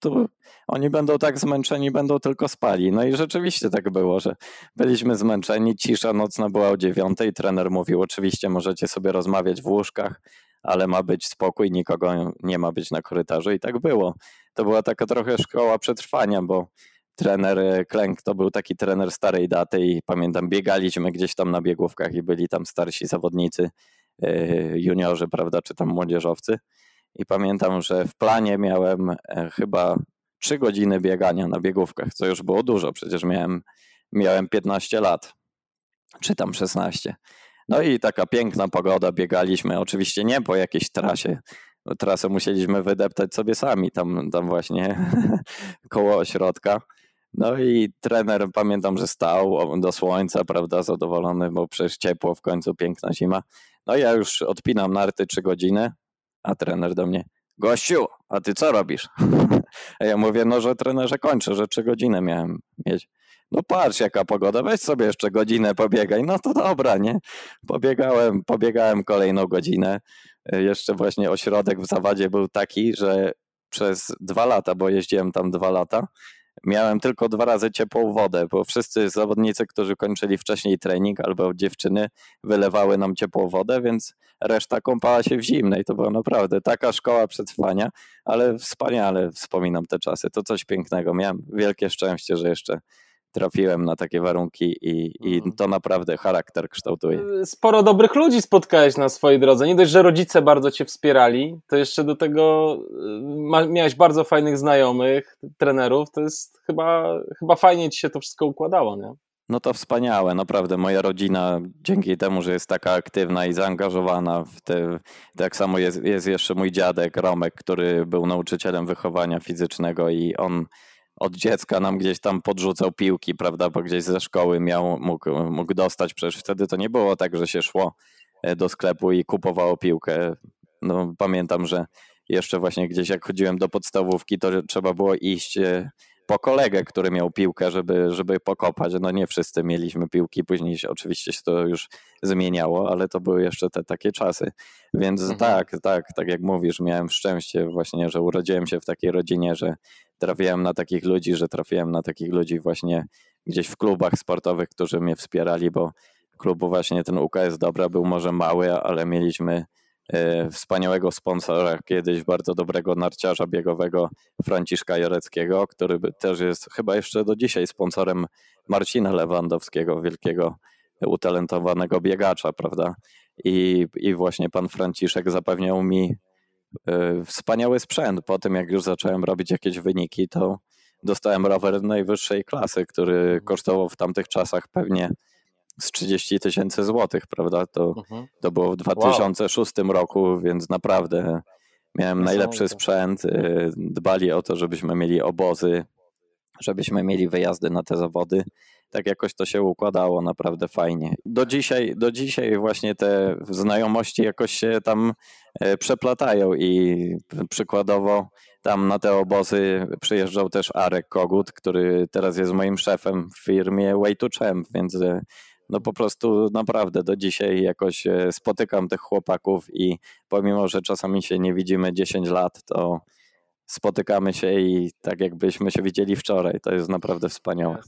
Tu oni będą tak zmęczeni, będą tylko spali. No i rzeczywiście tak było, że byliśmy zmęczeni, cisza nocna była o dziewiątej, trener mówił, oczywiście możecie sobie rozmawiać w łóżkach, ale ma być spokój, nikogo nie ma być na korytarzu i tak było. To była taka trochę szkoła przetrwania, bo trener e, Klęk to był taki trener starej daty i pamiętam, biegaliśmy gdzieś tam na biegówkach i byli tam starsi zawodnicy, e, juniorzy, prawda, czy tam młodzieżowcy. I pamiętam, że w planie miałem e, chyba 3 godziny biegania na biegówkach, co już było dużo, przecież miałem, miałem 15 lat, czy tam 16. No i taka piękna pogoda, biegaliśmy, oczywiście nie po jakiejś trasie, trasę musieliśmy wydeptać sobie sami, tam, tam właśnie <laughs> koło ośrodka. No i trener, pamiętam, że stał do słońca, prawda, zadowolony, bo przecież ciepło, w końcu piękna zima. No ja już odpinam narty trzy godziny, a trener do mnie, gościu, a ty co robisz? <laughs> A ja mówię, no, że trenerze kończę, że trzy godziny miałem mieć. No patrz jaka pogoda, weź sobie jeszcze godzinę pobiegaj. No to dobra, nie? Pobiegałem, pobiegałem kolejną godzinę. Jeszcze właśnie ośrodek w Zawadzie był taki, że przez dwa lata, bo jeździłem tam dwa lata, miałem tylko dwa razy ciepłą wodę, bo wszyscy zawodnicy, którzy kończyli wcześniej trening albo dziewczyny, wylewały nam ciepłą wodę, więc reszta kąpała się w zimnej. To była naprawdę taka szkoła przetrwania, ale wspaniale wspominam te czasy. To coś pięknego. Miałem wielkie szczęście, że jeszcze trafiłem na takie warunki i, i mhm. to naprawdę charakter kształtuje. Sporo dobrych ludzi spotkałeś na swojej drodze. Nie dość, że rodzice bardzo cię wspierali, to jeszcze do tego y, miałeś bardzo fajnych znajomych, trenerów. To jest chyba, chyba fajnie ci się to wszystko układało, nie? No to wspaniałe, naprawdę. Moja rodzina dzięki temu, że jest taka aktywna i zaangażowana w te, tak samo jest, jest jeszcze mój dziadek Romek, który był nauczycielem wychowania fizycznego i on od dziecka nam gdzieś tam podrzucał piłki, prawda, bo gdzieś ze szkoły miał, mógł, mógł dostać, przecież wtedy to nie było tak, że się szło e, do sklepu i kupowało piłkę. No, pamiętam, że jeszcze właśnie gdzieś jak chodziłem do podstawówki, to trzeba było iść e, po kolegę, który miał piłkę, żeby, żeby pokopać. No nie wszyscy mieliśmy piłki, później oczywiście się to już zmieniało, ale to były jeszcze te takie czasy. Więc mhm. tak, tak, tak jak mówisz, miałem szczęście właśnie, że urodziłem się w takiej rodzinie, że trafiłem na takich ludzi, że trafiłem na takich ludzi właśnie gdzieś w klubach sportowych, którzy mnie wspierali, bo klubu właśnie ten UKS Dobra był może mały, ale mieliśmy e, wspaniałego sponsora, kiedyś bardzo dobrego narciarza biegowego Franciszka Jareckiego, który też jest chyba jeszcze do dzisiaj sponsorem Marcina Lewandowskiego, wielkiego utalentowanego biegacza, prawda? I, i właśnie pan Franciszek zapewniał mi wspaniały sprzęt. Po tym, jak już zacząłem robić jakieś wyniki, to dostałem rower najwyższej klasy, który kosztował w tamtych czasach pewnie z 30 tysięcy złotych, prawda? To, mhm. to było w 2006 wow. roku, więc naprawdę miałem najlepszy sprzęt. E, dbali o to, żebyśmy mieli obozy, żebyśmy mieli wyjazdy na te zawody tak jakoś to się układało naprawdę fajnie. Do dzisiaj, do dzisiaj właśnie te znajomości jakoś się tam e, przeplatają i przykładowo tam na te obozy przyjeżdżał też Arek Kogut, który teraz jest moim szefem w firmie Way to Champ, więc e, no po prostu naprawdę do dzisiaj jakoś e, spotykam tych chłopaków i pomimo, że czasami się nie widzimy 10 lat, to spotykamy się i tak jakbyśmy się widzieli wczoraj. To jest naprawdę wspaniałe.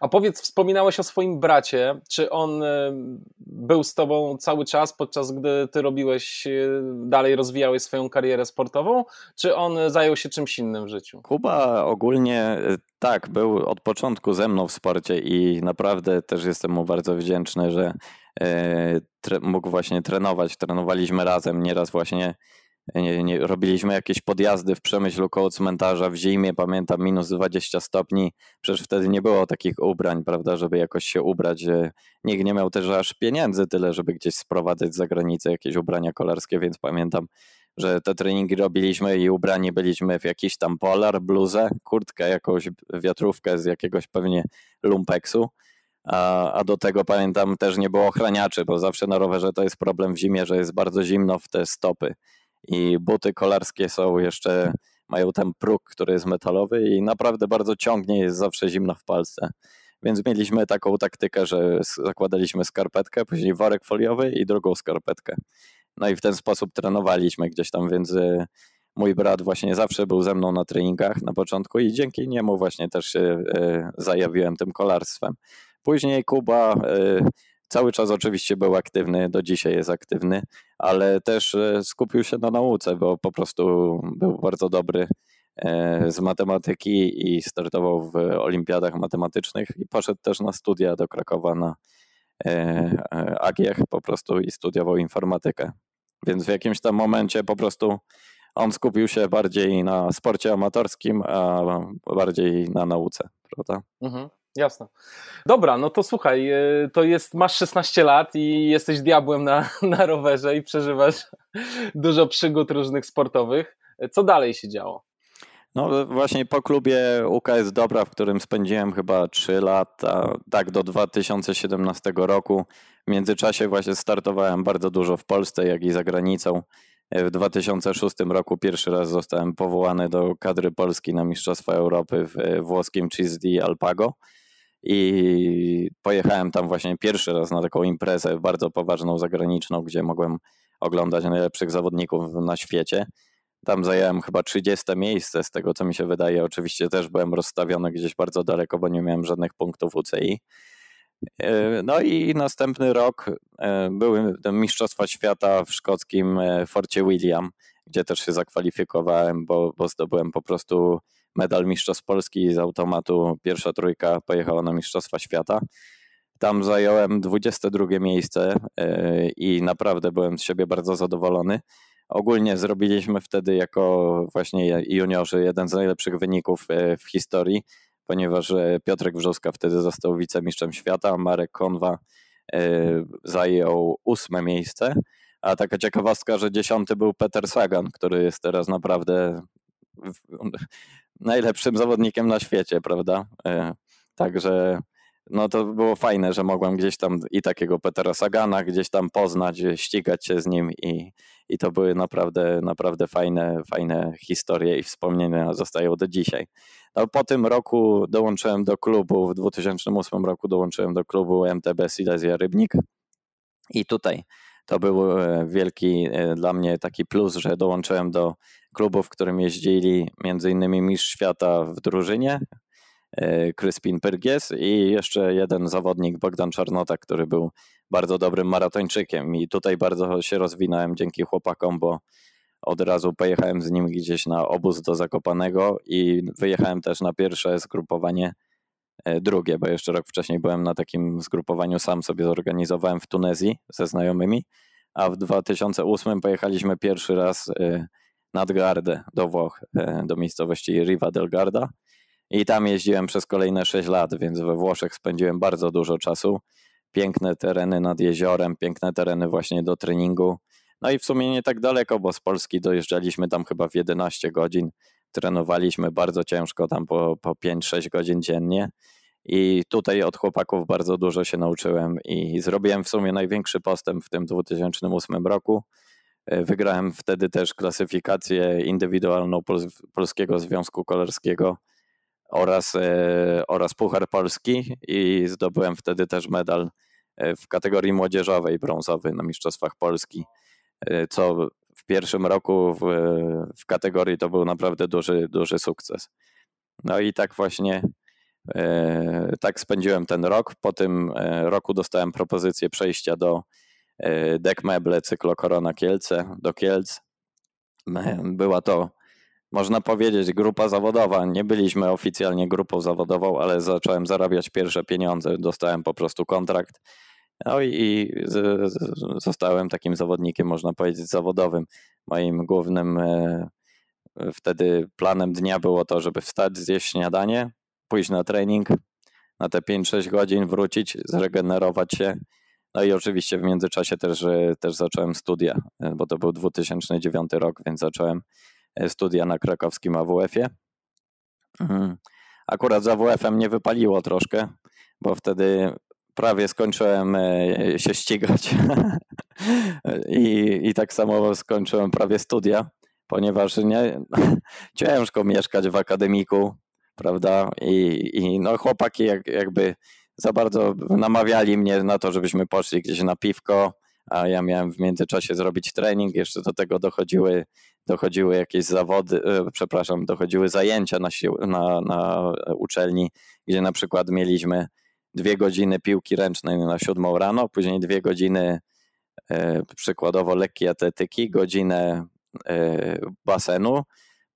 A powiedz, wspominałeś o swoim bracie. Czy on e, był z tobą cały czas, podczas gdy ty robiłeś, e, dalej rozwijałeś swoją karierę sportową, czy on zajął się czymś innym w życiu? Kuba ogólnie e, tak, był od początku ze mną w sporcie i naprawdę też jestem mu bardzo wdzięczny, że mógł właśnie trenować. Trenowaliśmy razem, nieraz właśnie nie, nie, robiliśmy jakieś podjazdy w Przemyślu koło cmentarza w zimie, pamiętam minus 20 stopni, przecież wtedy nie było takich ubrań, prawda, żeby jakoś się ubrać. Nikt nie miał też aż pieniędzy tyle, żeby gdzieś sprowadzać z zagranicy jakieś ubrania kolarskie, więc pamiętam, że te treningi robiliśmy i ubrani byliśmy w jakiś tam polar, bluzę, kurtkę, jakąś wiatrówkę z jakiegoś pewnie lumpeksu a, a do tego pamiętam też nie było ochraniaczy, bo zawsze na rowerze to jest problem w zimie, że jest bardzo zimno w te stopy i buty kolarskie są jeszcze, mają ten próg, który jest metalowy i naprawdę bardzo ciągnie, jest zawsze zimno w palce. Więc mieliśmy taką taktykę, że zakładaliśmy skarpetkę, później worek foliowy i drugą skarpetkę. No i w ten sposób trenowaliśmy gdzieś tam, więc y, mój brat właśnie zawsze był ze mną na treningach na początku i dzięki niemu właśnie też się y, zajawiłem tym kolarstwem. Później Kuba y, cały czas oczywiście był aktywny, do dzisiaj jest aktywny, ale też skupił się na nauce, bo po prostu był bardzo dobry E, z matematyki i startował w olimpiadach matematycznych i poszedł też na studia do Krakowa na e, e, AGIech po prostu i studiował informatykę. Więc w jakimś tam momencie po prostu on skupił się bardziej na sporcie amatorskim, a bardziej na nauce, prawda? Mhm. Jasne. Dobra, no to słuchaj, to jest, masz 16 lat i jesteś diabłem na, <laughs> na rowerze i przeżywasz <laughs> dużo przygód różnych sportowych. Co dalej się działo? No właśnie po klubie UKS Dobra, w którym spędziłem chyba 3 lata, tak do 2017 roku. W międzyczasie właśnie startowałem bardzo dużo w Polsce, jak i za granicą. W 2006 roku pierwszy raz zostałem powołany do kadry Polski na Mistrzostwa Europy w włoskim Cisdi Alpago i pojechałem tam właśnie pierwszy raz na taką imprezę bardzo poważną, zagraniczną, gdzie mogłem oglądać najlepszych zawodników na świecie. Tam zająłem chyba 30 miejsce, z tego co mi się wydaje. Oczywiście też byłem rozstawiony gdzieś bardzo daleko, bo nie miałem żadnych punktów UCI. E, no i następny rok e, były Mistrzostwa Świata w szkockim e, Forcie William, gdzie też się zakwalifikowałem, bo, bo zdobyłem po prostu medal Mistrzostw Polski z automatu. Pierwsza trójka pojechała na Mistrzostwa Świata. Tam zająłem 22 miejsce i naprawdę byłem z siebie bardzo zadowolony. Ogólnie zrobiliśmy wtedy jako właśnie juniorzy jeden z najlepszych wyników e, w historii, ponieważ e, Piotrek Wrzoska wtedy został wicemistrzem świata, Marek Konwa zajął ósme miejsce. A taka ciekawostka, że dziesiąty był Peter Sagan, który jest teraz naprawdę najlepszym zawodnikiem na świecie, prawda? Także no to było fajne, że mogłem gdzieś tam i takiego Petera Sagana gdzieś tam poznać, ścigać się z nim i, i to były naprawdę, naprawdę fajne, fajne historie i wspomnienia zostają do dzisiaj. No, po tym roku dołączyłem do klubu, w 2008 roku dołączyłem do klubu MTB Silesia Rybnik i tutaj to był e, wielki e, dla mnie taki plus, że dołączyłem do klubu, w którym jeździli między innymi mistrz świata w drużynie, E, Crispin Pyrgies i jeszcze jeden zawodnik, Bogdan Czarnota, który był bardzo dobrym maratończykiem. I tutaj bardzo się rozwinąłem dzięki chłopakom, bo od razu pojechałem z nim gdzieś na obóz do Zakopanego i wyjechałem też na pierwsze zgrupowanie drugie, bo jeszcze rok wcześniej byłem na takim zgrupowaniu, sam sobie zorganizowałem w Tunezji ze znajomymi, a w 2008 pojechaliśmy pierwszy raz e, nad Gardę do Włoch, do miejscowości Riva del Garda i tam jeździłem przez kolejne 6 lat, więc we Włoszech spędziłem bardzo dużo czasu. Piękne tereny nad jeziorem, piękne tereny właśnie do treningu. No i w sumie nie tak daleko, bo z Polski dojeżdżaliśmy tam chyba w 11 godzin. Trenowaliśmy bardzo ciężko, tam po, po 5-6 godzin dziennie. I tutaj od chłopaków bardzo dużo się nauczyłem i zrobiłem w sumie największy postęp w tym 2008 roku. Wygrałem wtedy też klasyfikację indywidualną Polskiego Związku Kolarskiego oraz, e, oraz Puchar Polski i zdobyłem wtedy też medal e, w kategorii młodzieżowej brązowy na Mistrzostwach Polski, e, co w pierwszym roku w, w kategorii to był naprawdę duży, duży sukces. No i tak właśnie tak spędziłem ten rok. Po tym roku dostałem propozycję przejścia do Dek Meble Cyklo Korona Kielce, do Kielc. Była to można powiedzieć, grupa zawodowa. Nie byliśmy oficjalnie grupą zawodową, ale zacząłem zarabiać pierwsze pieniądze. Dostałem po prostu kontrakt. No i z, zostałem takim zawodnikiem, można powiedzieć, zawodowym. Moim głównym e, wtedy planem dnia było to, żeby wstać, zjeść śniadanie, pójść na trening, na te 5-6 godzin wrócić, zregenerować się. No i oczywiście w międzyczasie też, e, też zacząłem studia, e, bo to był 2009 rok, więc zacząłem studia na krakowskim AWF-ie. Mhm. Akurat z AWF-em nie wypaliło troszkę, bo wtedy prawie skończyłem e, się ścigać <laughs> I, i tak samo skończyłem prawie studia, ponieważ nie, <laughs> ciężko mieszkać w akademiku, prawda? I, i no chłopaki jak, jakby za bardzo namawiali mnie na to, żebyśmy poszli gdzieś na piwko, a ja miałem w międzyczasie zrobić trening, jeszcze do tego dochodziły, dochodziły jakieś zawody, e, przepraszam, dochodziły zajęcia na, sił, na, na uczelni, gdzie na przykład mieliśmy dwie godziny piłki ręcznej na siódmą rano, później dwie godziny e, przykładowo lekkiej atletyki, godzinę e, basenu,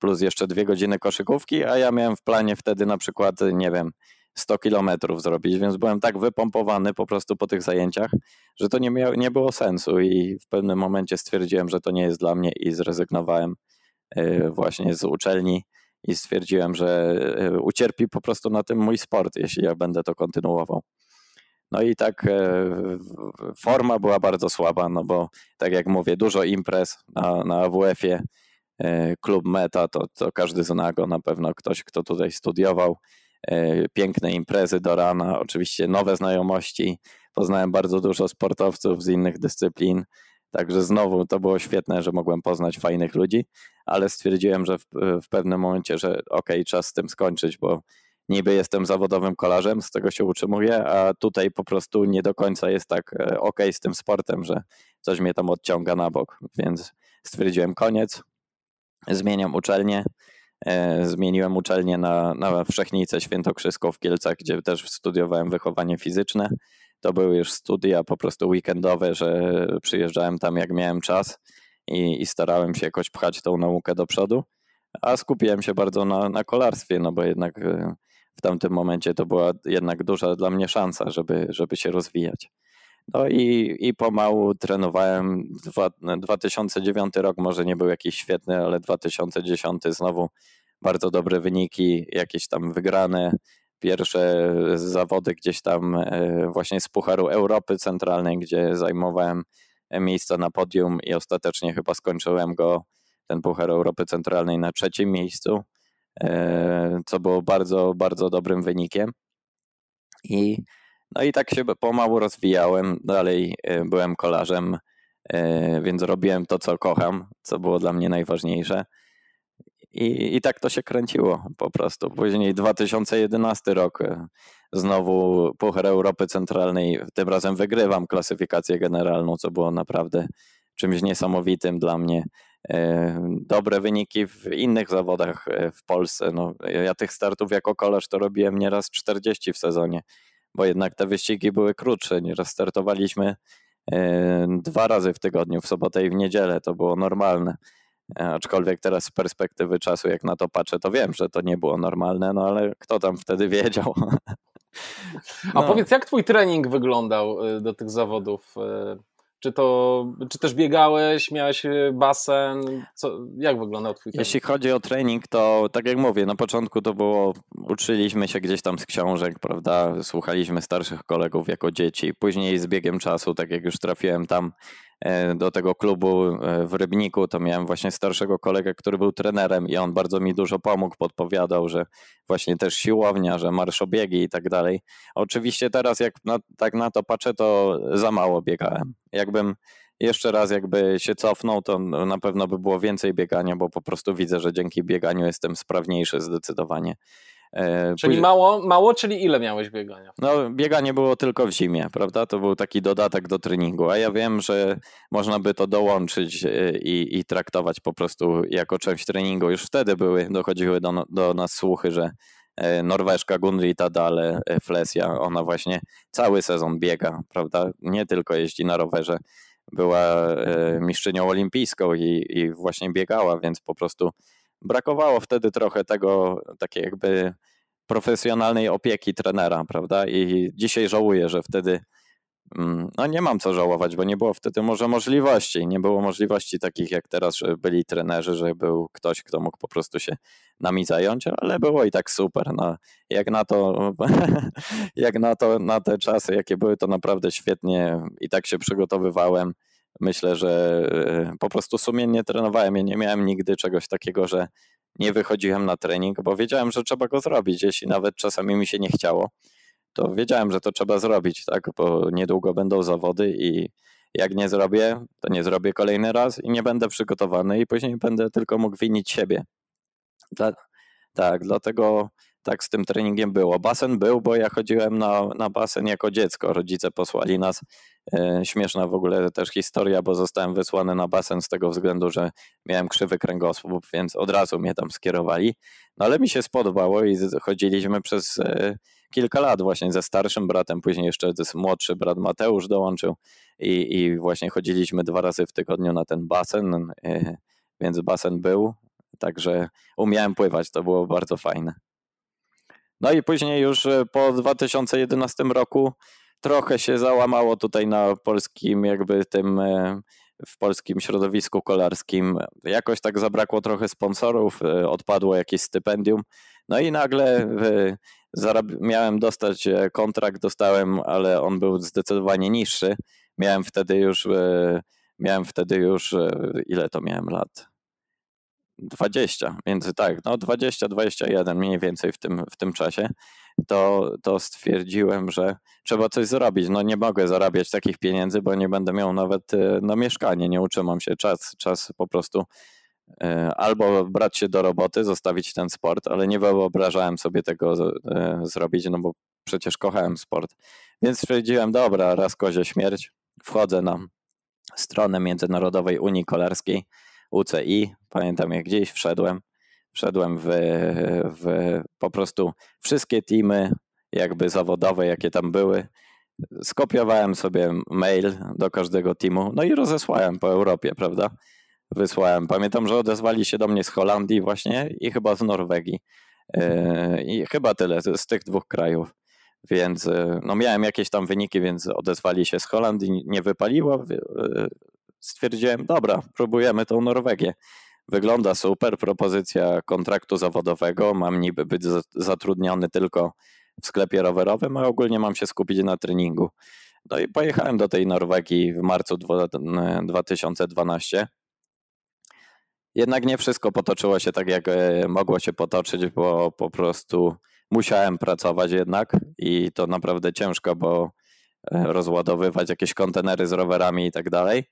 plus jeszcze dwie godziny koszykówki, a ja miałem w planie wtedy na przykład, nie wiem, 100 kilometrów zrobić, więc byłem tak wypompowany po prostu po tych zajęciach, że to nie, miało, nie było sensu i w pewnym momencie stwierdziłem, że to nie jest dla mnie i zrezygnowałem e, właśnie z uczelni i stwierdziłem, że e, ucierpi po prostu na tym mój sport, jeśli ja będę to kontynuował. No i tak e, forma była bardzo słaba, no bo tak jak mówię, dużo imprez na, na AWF-ie, klub Meta, to, to każdy zna go na pewno, ktoś, kto tutaj studiował. E, piękne imprezy do rana, oczywiście nowe znajomości. Poznałem bardzo dużo sportowców z innych dyscyplin, także znowu to było świetne, że mogłem poznać fajnych ludzi, ale stwierdziłem, że w, w pewnym momencie, że ok, czas z tym skończyć, bo niby jestem zawodowym kolarzem, z tego się utrzymuję, a tutaj po prostu nie do końca jest tak e, ok z tym sportem, że coś mnie tam odciąga na bok, więc stwierdziłem koniec, zmieniam uczelnię, E, zmieniłem uczelnię na, na Wszechnicę Świętokrzyską w Kielcach, gdzie też studiowałem wychowanie fizyczne. To były już studia po prostu weekendowe, że przyjeżdżałem tam jak miałem czas i, i starałem się jakoś pchać tą naukę do przodu, a skupiłem się bardzo na, na kolarstwie, no bo jednak e, w tamtym momencie to była jednak duża dla mnie szansa, żeby, żeby się rozwijać. No i, i pomału trenowałem. Dwa, 2009 rok może nie był jakiś świetny, ale 2010 znowu bardzo dobre wyniki, jakieś tam wygrane. Pierwsze zawody gdzieś tam e, właśnie z Pucharu Europy Centralnej, gdzie zajmowałem miejsce na podium i ostatecznie chyba skończyłem go, ten Puchar Europy Centralnej na trzecim miejscu, e, co było bardzo, bardzo dobrym wynikiem. I no i tak się pomału rozwijałem, dalej e, byłem kolarzem, e, więc robiłem to, co kocham, co było dla mnie najważniejsze. I, I tak to się kręciło po prostu. Później 2011 rok, e, znowu Puchar Europy Centralnej, tym razem wygrywam klasyfikację generalną, co było naprawdę czymś niesamowitym dla mnie. Dobre wyniki w innych zawodach w Polsce. No, ja tych startów jako kolarz to robiłem nieraz 40 w sezonie bo jednak te wyścigi były krótsze. Nieraz startowaliśmy e, dwa razy w tygodniu, w sobotę i w niedzielę, to było normalne. E, aczkolwiek teraz z perspektywy czasu, jak na to patrzę, to wiem, że to nie było normalne, no ale kto tam wtedy wiedział? No. A powiedz, jak twój trening wyglądał e, do tych zawodów? Czy to, czy też biegałeś, miałeś e, basen? Co, jak wyglądał twój trening? Jeśli chodzi o trening, to tak jak mówię, na początku to było, uczyliśmy się gdzieś tam z książek, prawda, słuchaliśmy starszych kolegów jako dzieci. Później z biegiem czasu, tak jak już trafiłem tam do tego klubu e, w Rybniku, to miałem właśnie starszego kolegę, który był trenerem i on bardzo mi dużo pomógł, podpowiadał, że właśnie też siłownia, że marszobiegi i tak dalej. Oczywiście teraz jak na, tak na to patrzę, to za mało biegałem. Jakbym jeszcze raz jakby się cofnął, to na pewno by było więcej biegania, bo po prostu widzę, że dzięki bieganiu jestem sprawniejszy zdecydowanie. E, czyli mało, mało, czyli ile miałeś biegania? No, bieganie było tylko w zimie, prawda? To był taki dodatek do treningu, a ja wiem, że można by to dołączyć e, i, i traktować po prostu jako część treningu. Już wtedy były, dochodziły do, do nas słuchy, że e, Norweszka Gunrita Dale Flesja, ona właśnie cały sezon biega, prawda? Nie tylko jeździ na rowerze. Była mistrzynią olimpijską i, i właśnie biegała, więc po prostu brakowało wtedy trochę tego, takiej jakby profesjonalnej opieki trenera, prawda? I dzisiaj żałuję, że wtedy mm, no nie mam co żałować, bo nie było wtedy może możliwości. Nie było możliwości takich jak teraz, że byli trenerzy, że był ktoś, kto mógł po prostu się nami zająć, ale było i tak super. No, jak na to, <laughs> jak na to, na te czasy, jakie były, to naprawdę świetnie i tak się przygotowywałem myślę, że e, po prostu sumiennie trenowałem. Ja nie miałem nigdy czegoś takiego, że nie wychodziłem na trening, bo wiedziałem, że trzeba go zrobić, jeśli nawet czasami mi się nie chciało. to wiedziałem, że to trzeba zrobić, tak, bo niedługo będą zawody i jak nie zrobię, to nie zrobię kolejny raz i nie będę przygotowany i później będę tylko mógł winić siebie. Dla, tak, dlatego tak z tym treningiem było. Basen był, bo ja chodziłem na, na basen jako dziecko. Rodzice posłali nas. E, śmieszna w ogóle też historia, bo zostałem wysłany na basen z tego względu, że miałem krzywy kręgosłup, więc od razu mnie tam skierowali. No ale mi się spodobało i chodziliśmy przez e, kilka lat właśnie ze starszym bratem, później jeszcze młodszy brat Mateusz dołączył i, i właśnie chodziliśmy dwa razy w tygodniu na ten basen, e, więc basen był, także umiałem pływać, to było bardzo fajne. No i później już e, po 2011 roku trochę się załamało tutaj na polskim jakby tym e, w polskim środowisku kolarskim. Jakoś tak zabrakło trochę sponsorów, e, odpadło jakieś stypendium. No i nagle miałem dostać kontrakt, dostałem, ale on był zdecydowanie niższy. Miałem wtedy już, miałem wtedy już, ile to miałem lat? 20, między tak, no 20-21 mniej więcej w tym, w tym czasie, to, to stwierdziłem, że trzeba coś zrobić. No nie mogę zarabiać takich pieniędzy, bo nie będę miał nawet e, na mieszkanie, nie utrzymam się. Czas, czas po prostu e, albo brać się do roboty, zostawić ten sport, ale nie wyobrażałem sobie tego e, zrobić, no bo przecież kochałem sport. Więc stwierdziłem, dobra, raz kozie śmierć, wchodzę na stronę Międzynarodowej Unii Kolarskiej, UCI, pamiętam jak gdzieś wszedłem, wszedłem w, w po prostu wszystkie teamy jakby zawodowe, jakie tam były, skopiowałem sobie mail do każdego teamu, no i rozesłałem po Europie, prawda? Wysłałem. Pamiętam, że odezwali się do mnie z Holandii właśnie i chyba z Norwegii. Yy, I chyba tyle z tych dwóch krajów. Więc yy, no miałem jakieś tam wyniki, więc odezwali się z Holandii, nie wypaliło. Stwierdziłem, dobra, próbujemy tą Norwegię. Wygląda super, propozycja kontraktu zawodowego, mam niby być zatrudniony tylko w sklepie rowerowym, a ogólnie mam się skupić na treningu. No i pojechałem do tej Norwegii w marcu 2012. Jednak nie wszystko potoczyło się tak, jak e, mogło się potoczyć, bo po prostu musiałem pracować jednak i to naprawdę ciężko, bo e, rozładowywać jakieś kontenery z rowerami i tak dalej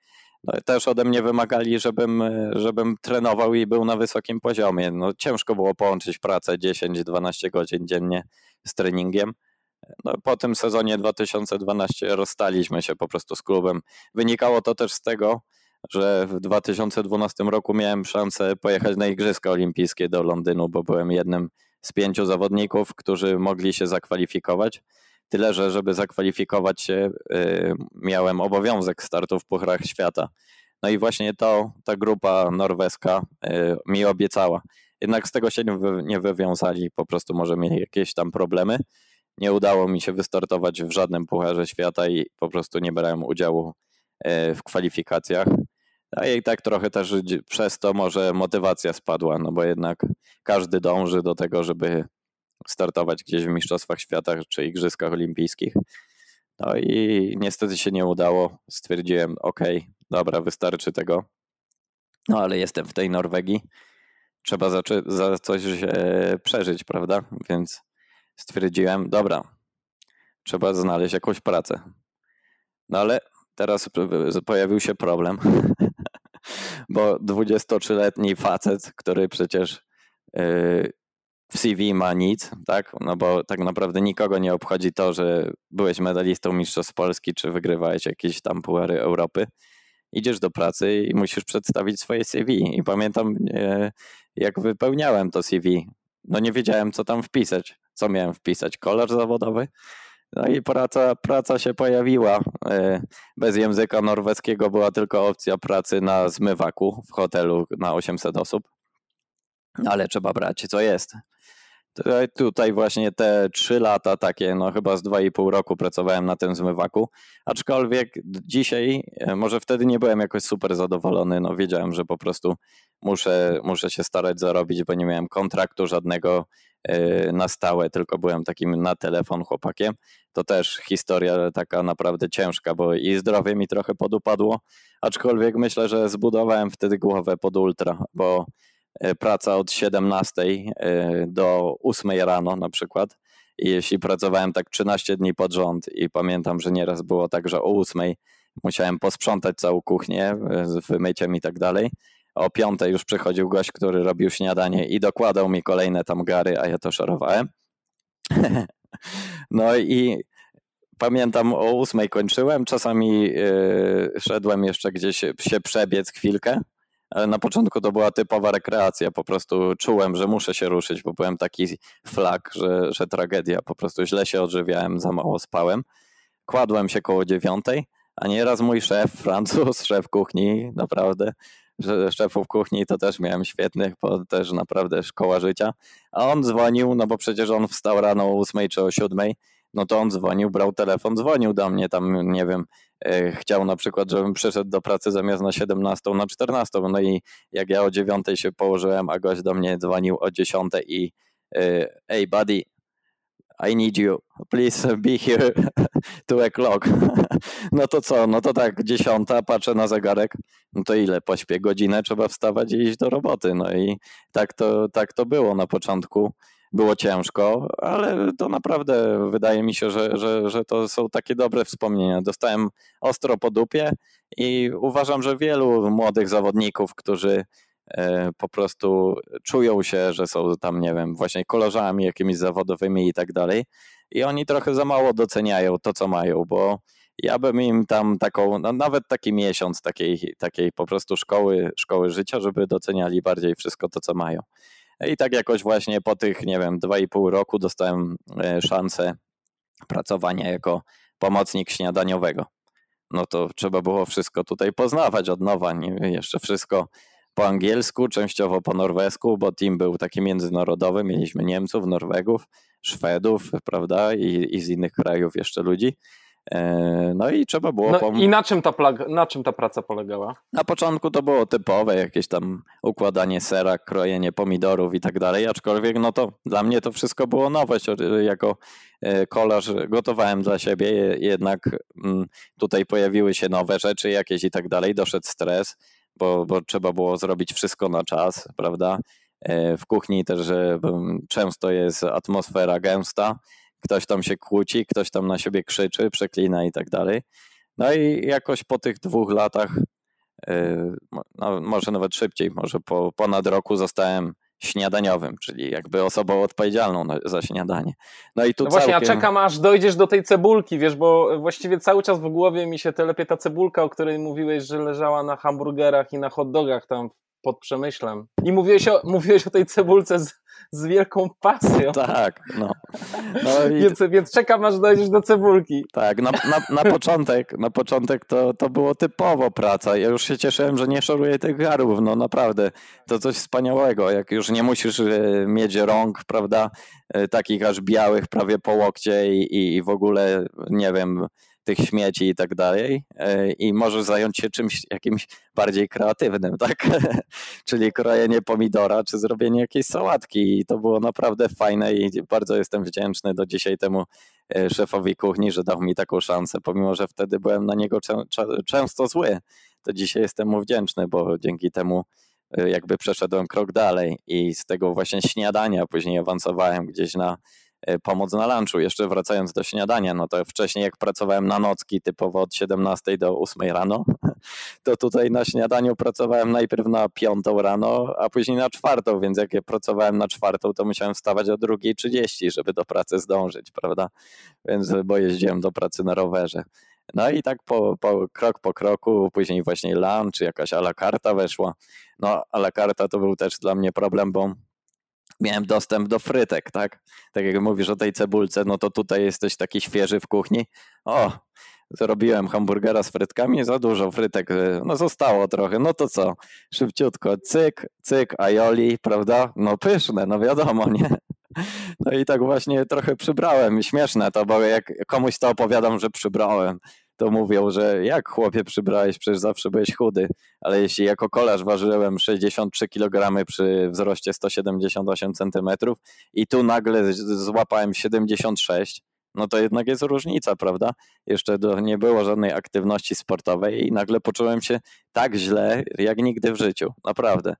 no, też ode mnie wymagali, żebym, żebym trenował i był na wysokim poziomie. No, ciężko było połączyć pracę 10-12 godzin dziennie z treningiem. No, po tym sezonie 2012 rozstaliśmy się po prostu z klubem. Wynikało to też z tego, że w 2012 roku miałem szansę pojechać na Igrzyska Olimpijskie do Londynu, bo byłem jednym z pięciu zawodników, którzy mogli się zakwalifikować. Tyle, że żeby zakwalifikować się, y, miałem obowiązek startu w Pucharach Świata. No i właśnie to ta grupa norweska y, mi obiecała. Jednak z tego się nie wywiązali, po prostu może mieli jakieś tam problemy. Nie udało mi się wystartować w żadnym Pucharze Świata i po prostu nie brałem udziału y, w kwalifikacjach. A i tak trochę też przez to może motywacja spadła, no bo jednak każdy dąży do tego, żeby startować gdzieś w Mistrzostwach Świata czy Igrzyskach Olimpijskich. No i niestety się nie udało. Stwierdziłem, ok, dobra, wystarczy tego. No ale jestem w tej Norwegii. Trzeba za, za coś e, przeżyć, prawda? Więc stwierdziłem, dobra, trzeba znaleźć jakąś pracę. No ale teraz pojawił się problem, <laughs> bo 23-letni facet, który przecież e, w CV ma nic, tak? No bo tak naprawdę nikogo nie obchodzi to, że byłeś medalistą Mistrzostw Polski, czy wygrywałeś jakieś tam pułary Europy. Idziesz do pracy i musisz przedstawić swoje CV. I pamiętam, e, jak wypełniałem to CV, no nie wiedziałem, co tam wpisać. Co miałem wpisać? Kolor zawodowy? No i praca, praca się pojawiła. E, bez języka norweskiego była tylko opcja pracy na zmywaku w hotelu na 800 osób. Ale trzeba brać, co jest. Tutaj właśnie te trzy lata takie, no chyba z dwa i pół roku pracowałem na tym zmywaku, aczkolwiek dzisiaj, e, może wtedy nie byłem jakoś super zadowolony, no wiedziałem, że po prostu muszę, muszę się starać zarobić, bo nie miałem kontraktu żadnego e, na stałe, tylko byłem takim na telefon chłopakiem. To też historia taka naprawdę ciężka, bo i zdrowie mi trochę podupadło, aczkolwiek myślę, że zbudowałem wtedy głowę pod ultra, bo praca od 17 e, do 8 rano na przykład. I jeśli pracowałem tak 13 dni pod rząd i pamiętam, że nieraz było tak, że o 8 musiałem posprzątać całą kuchnię z wymyciem i tak dalej. O 5 już przychodził gość, który robił śniadanie i dokładał mi kolejne tam gary, a ja to szarowałem. <laughs> no i pamiętam o 8 kończyłem, czasami yy, szedłem jeszcze gdzieś się przebiec chwilkę, na początku to była typowa rekreacja. Po prostu czułem, że muszę się ruszyć, bo byłem taki flak, że, że tragedia. Po prostu źle się odżywiałem, za mało spałem. Kładłem się koło dziewiątej, a nieraz mój szef, <laughs> Francuz, szef kuchni, naprawdę, szefów kuchni to też miałem świetnych, bo też naprawdę szkoła życia. A on dzwonił, no bo przecież on wstał rano o ósmej czy o siódmej, no to on dzwonił, brał telefon, dzwonił do mnie tam, nie wiem, E, chciał na przykład, żebym przyszedł do pracy zamiast na 17, na 14. No i jak ja o 9 się położyłem, a gość do mnie dzwonił o 10 i e, hey buddy, I need you, please be here <laughs> two o'clock. <laughs> No to co, no to tak, dziesiąta, patrzę na zegarek, no to ile pośpię, godzinę trzeba wstawać i iść do roboty. No i tak to, tak to było na początku było ciężko, ale to naprawdę wydaje mi się, że, że, że to są takie dobre wspomnienia. Dostałem ostro po dupie i uważam, że wielu młodych zawodników, którzy e, po prostu czują się, że są tam, nie wiem, właśnie kolorzami jakimiś zawodowymi i tak dalej. I oni trochę za mało doceniają to, co mają, bo ja bym im tam taką, no nawet taki miesiąc takiej, takiej po prostu szkoły, szkoły życia, żeby doceniali bardziej wszystko to, co mają. I tak jakoś właśnie po tych, nie wiem, dwa i pół roku dostałem e, szansę pracowania jako pomocnik śniadaniowego. No to trzeba było wszystko tutaj poznawać od nowa, nie? jeszcze wszystko po angielsku, częściowo po norwesku, bo team był taki międzynarodowy, mieliśmy Niemców, Norwegów, Szwedów, prawda, i, i z innych krajów jeszcze ludzi. E, no i trzeba było. No I na czym, ta na czym ta praca polegała? Na początku to było typowe, jakieś tam układanie sera, krojenie pomidorów i tak dalej, aczkolwiek no to dla mnie to wszystko było nowość. Jako e, kolarz gotowałem dla siebie, jednak mm, tutaj pojawiły się nowe rzeczy jakieś i tak dalej, doszedł stres, bo, bo trzeba było zrobić wszystko na czas, prawda? E, w kuchni też często jest atmosfera gęsta ktoś tam się kłóci, ktoś tam na siebie krzyczy, przeklina i tak dalej. No i jakoś po tych dwóch latach, yy, no może nawet szybciej, może po ponad roku zostałem śniadaniowym, czyli jakby osobą odpowiedzialną za śniadanie. No i tu no właśnie, całkiem... ja czekam aż dojdziesz do tej cebulki, wiesz, bo właściwie cały czas w głowie mi się telepie ta cebulka, o której mówiłeś, że leżała na hamburgerach i na hot dogach tam pod Przemyślem. I mówiłeś o, <laughs> mówiłeś o tej cebulce z, z wielką pasją. Tak, no. no i... <laughs> więc, więc czekam aż dojdziesz do cebulki. Tak, na, na, na początek, na początek to, to było typowo praca. Ja już się cieszyłem, że nie szoruję tych garów, no naprawdę. To coś wspaniałego, jak już nie musisz e, mieć rąk, prawda, e, takich aż białych prawie po łokcie i, i w ogóle, nie wiem, tych śmieci i tak dalej e, i możesz zająć się czymś jakimś bardziej kreatywnym, <laughs> tak? Czyli krojenie pomidora, czy zrobienie jakiejś sałatki i to było naprawdę fajne i bardzo jestem wdzięczny do dzisiaj temu e, szefowi kuchni, że dał mi taką szansę, pomimo, że wtedy byłem na niego często zły, to dzisiaj jestem mu wdzięczny, bo dzięki temu e, jakby przeszedłem krok dalej i z tego właśnie śniadania później awansowałem gdzieś na pomoc na lunchu. Jeszcze wracając do śniadania, no to wcześniej jak pracowałem na nocki typowo od 17 do 8 rano, <laughs> to tutaj na śniadaniu pracowałem najpierw na 5 rano, a później na czwartą, więc jak ja pracowałem na czwartą, to musiałem wstawać o 2.30, żeby do pracy zdążyć, prawda? Więc bo jeździłem do pracy na rowerze. No i tak po, po, krok po kroku, później właśnie lunch, jakaś a la carta weszła. No a la carta to był też dla mnie problem, bo miałem dostęp do frytek, tak? Tak jak mówisz o tej cebulce, no to tutaj jesteś taki świeży w kuchni. O, zrobiłem hamburgera z frytkami, za dużo frytek, e, no zostało trochę, no to co? Szybciutko, cyk, cyk, aioli, prawda? No pyszne, no wiadomo, nie? No i tak właśnie trochę przybrałem. Śmieszne to, bo jak komuś to opowiadam, że przybrałem, to mówią, że jak chłopie przybrałeś, przecież zawsze byłeś chudy, ale jeśli jako kolarz ważyłem 63 kg przy wzroście 178 cm i tu nagle złapałem 76, no to jednak jest różnica, prawda? Jeszcze do, nie było żadnej aktywności sportowej i nagle poczułem się tak źle, jak nigdy w życiu, naprawdę.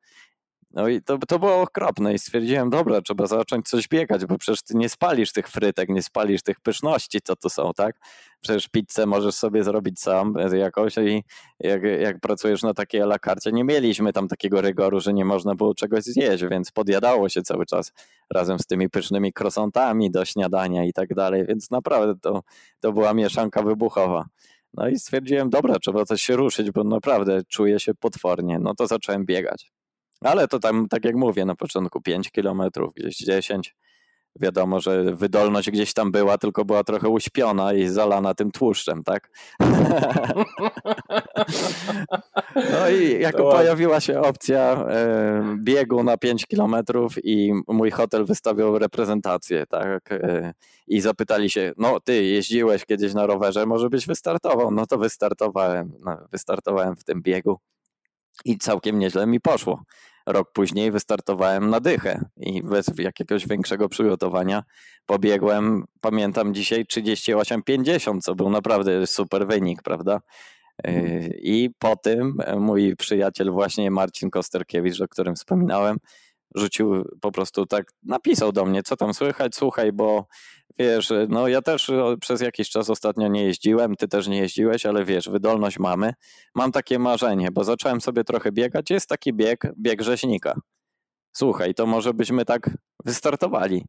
No i to, to było okropne i stwierdziłem, dobra, trzeba zacząć coś biegać, bo przecież ty nie spalisz tych frytek, nie spalisz tych pyszności, co to są, tak? Przecież pizzę możesz sobie zrobić sam jakoś i jak, jak pracujesz na takiej alakarcie, nie mieliśmy tam takiego rygoru, że nie można było czegoś zjeść, więc podjadało się cały czas razem z tymi pysznymi krosątami do śniadania i tak dalej, więc naprawdę to, to była mieszanka wybuchowa. No i stwierdziłem, dobra, trzeba coś się ruszyć, bo naprawdę czuję się potwornie. No to zacząłem biegać. Ale to tam, tak jak mówię, na początku 5 kilometrów, gdzieś 10. Wiadomo, że wydolność gdzieś tam była, tylko była trochę uśpiona i zalana tym tłuszczem, tak? <laughs> no i jako pojawiła się opcja e, biegu na 5 kilometrów i mój hotel wystawiał reprezentację, tak? E, I zapytali się, no ty jeździłeś kiedyś na rowerze, może byś wystartował? No to wystartowałem, no, wystartowałem w tym biegu i całkiem nieźle mi poszło. Rok później wystartowałem na dychę i bez jakiegoś większego przygotowania pobiegłem, pamiętam dzisiaj 38,50, co był naprawdę super wynik, prawda? Mhm. I po tym mój przyjaciel właśnie Marcin Kosterkiewicz, o którym wspominałem, rzucił po prostu tak, napisał do mnie, co tam słychać, słuchaj, bo wiesz, no ja też przez jakiś czas ostatnio nie jeździłem, ty też nie jeździłeś, ale wiesz, wydolność mamy. Mam takie marzenie, bo zacząłem sobie trochę biegać, jest taki bieg, bieg rzeźnika. Słuchaj, to może byśmy tak wystartowali.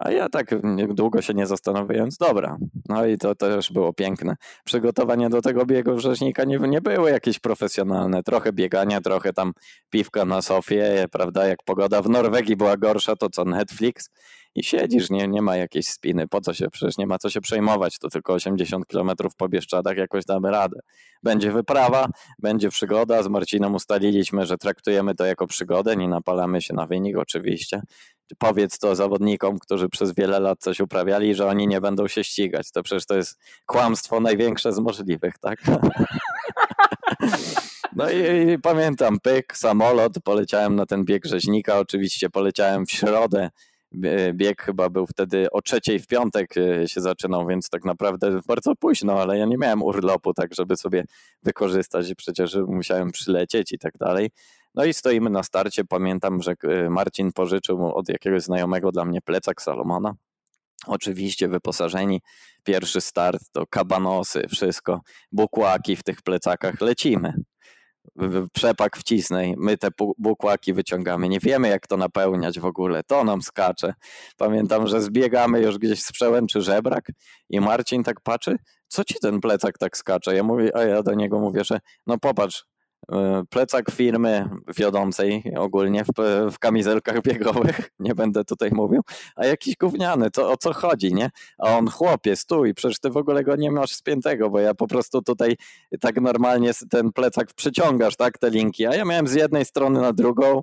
A ja tak długo się nie zastanawiając, dobra. No i to też było piękne. Przygotowania do tego biegu wrześnika nie, nie były jakieś profesjonalne. Trochę biegania, trochę tam piwka na sofie, prawda? Jak pogoda w Norwegii była gorsza, to co Netflix i siedzisz, nie, nie ma jakiejś spiny. Po co się? Przecież nie ma co się przejmować. To tylko 80 km po Bieszczadach jakoś damy radę. Będzie wyprawa, będzie przygoda. Z Marcinem ustaliliśmy, że traktujemy to jako przygodę, nie napalamy się na wynik oczywiście powiedz to zawodnikom, którzy przez wiele lat coś uprawiali, że oni nie będą się ścigać. To przecież to jest kłamstwo największe z możliwych, tak? <laughs> No i, i, pamiętam, pyk, samolot, poleciałem na ten bieg rzeźnika, oczywiście poleciałem w środę, bieg chyba był wtedy o trzeciej w piątek e, się zaczynał, więc tak naprawdę bardzo późno, ale ja nie miałem urlopu, tak żeby sobie wykorzystać, przecież musiałem przylecieć i tak dalej. No i stoimy na starcie. Pamiętam, że e, Marcin pożyczył od jakiegoś znajomego dla mnie plecak Salomona. Oczywiście wyposażeni. Pierwszy start to kabanosy, wszystko, bukłaki w tych plecakach. Lecimy. Przepak wcisnej, my te bukłaki wyciągamy. Nie wiemy, jak to napełniać w ogóle. To nam skacze. Pamiętam, że zbiegamy już gdzieś z przełęczy żebrak i Marcin tak patrzy, co ci ten plecak tak skacze? Ja mówię, a ja do niego mówię, że no popatrz, plecak firmy wiodącej ogólnie w, w, kamizelkach biegowych, <laughs> nie będę tutaj mówił, a jakiś gówniany, to o co chodzi, nie? A on, chłopie, stój, przecież ty w ogóle go nie masz spiętego, bo ja po prostu tutaj tak normalnie ten plecak przyciągasz, tak, te linki, a ja miałem z jednej strony na drugą,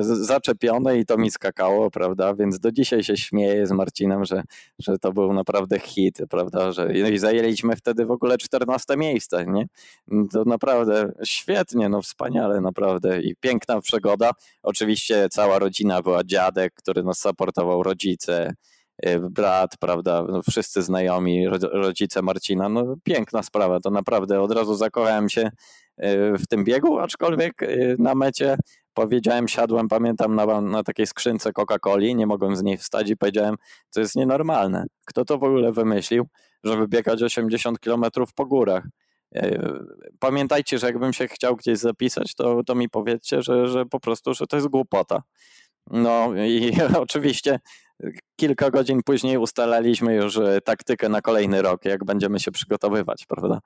zaczepione i to mi skakało, prawda? Więc do dzisiaj się śmieję z Marcinem, że, że to był naprawdę hit, prawda? Że, I zajęliśmy wtedy w ogóle 14 miejsce, nie? To naprawdę świetnie, no wspaniale naprawdę i piękna przygoda. Oczywiście cała rodzina była dziadek, który nas supportował, rodzice, y, brat, prawda, no wszyscy znajomi, rodzice Marcina, no piękna sprawa, to naprawdę od razu zakochałem się y, w tym biegu, aczkolwiek y, na mecie powiedziałem, siadłem, pamiętam, na, na takiej skrzynce Coca-Coli, nie mogłem z niej wstać i powiedziałem, to jest nienormalne. Kto to w ogóle wymyślił, żeby biegać 80 km po górach? E, pamiętajcie, że jakbym się chciał gdzieś zapisać, to, to mi powiedzcie, że, że po prostu, że to jest głupota. No i <laughs> oczywiście kilka godzin później ustalaliśmy już taktykę na kolejny rok, jak będziemy się przygotowywać, prawda?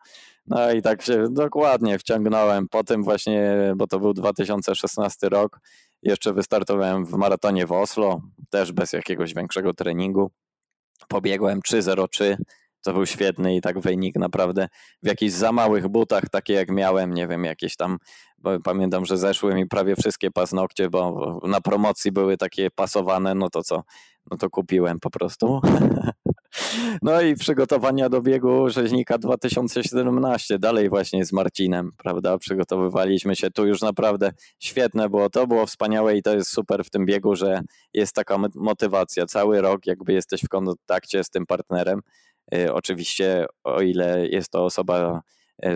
No i tak się dokładnie wciągnąłem. Po tym właśnie, bo to był 2016 rok, jeszcze wystartowałem w maratonie w Oslo, też bez jakiegoś większego treningu. Pobiegłem 3.03 to był świetny i tak wynik naprawdę w jakichś za małych butach, takie jak miałem, nie wiem, jakieś tam, pamiętam, że zeszły mi prawie wszystkie paznokcie, bo na promocji były takie pasowane, no to co, no to kupiłem po prostu. No i przygotowania do biegu rzeźnika 2017, dalej właśnie z Marcinem, prawda? Przygotowywaliśmy się tu już naprawdę świetne było. To było wspaniałe i to jest super w tym biegu, że jest taka motywacja. Cały rok jakby jesteś w kontakcie z tym partnerem Y, oczywiście, o ile jest to osoba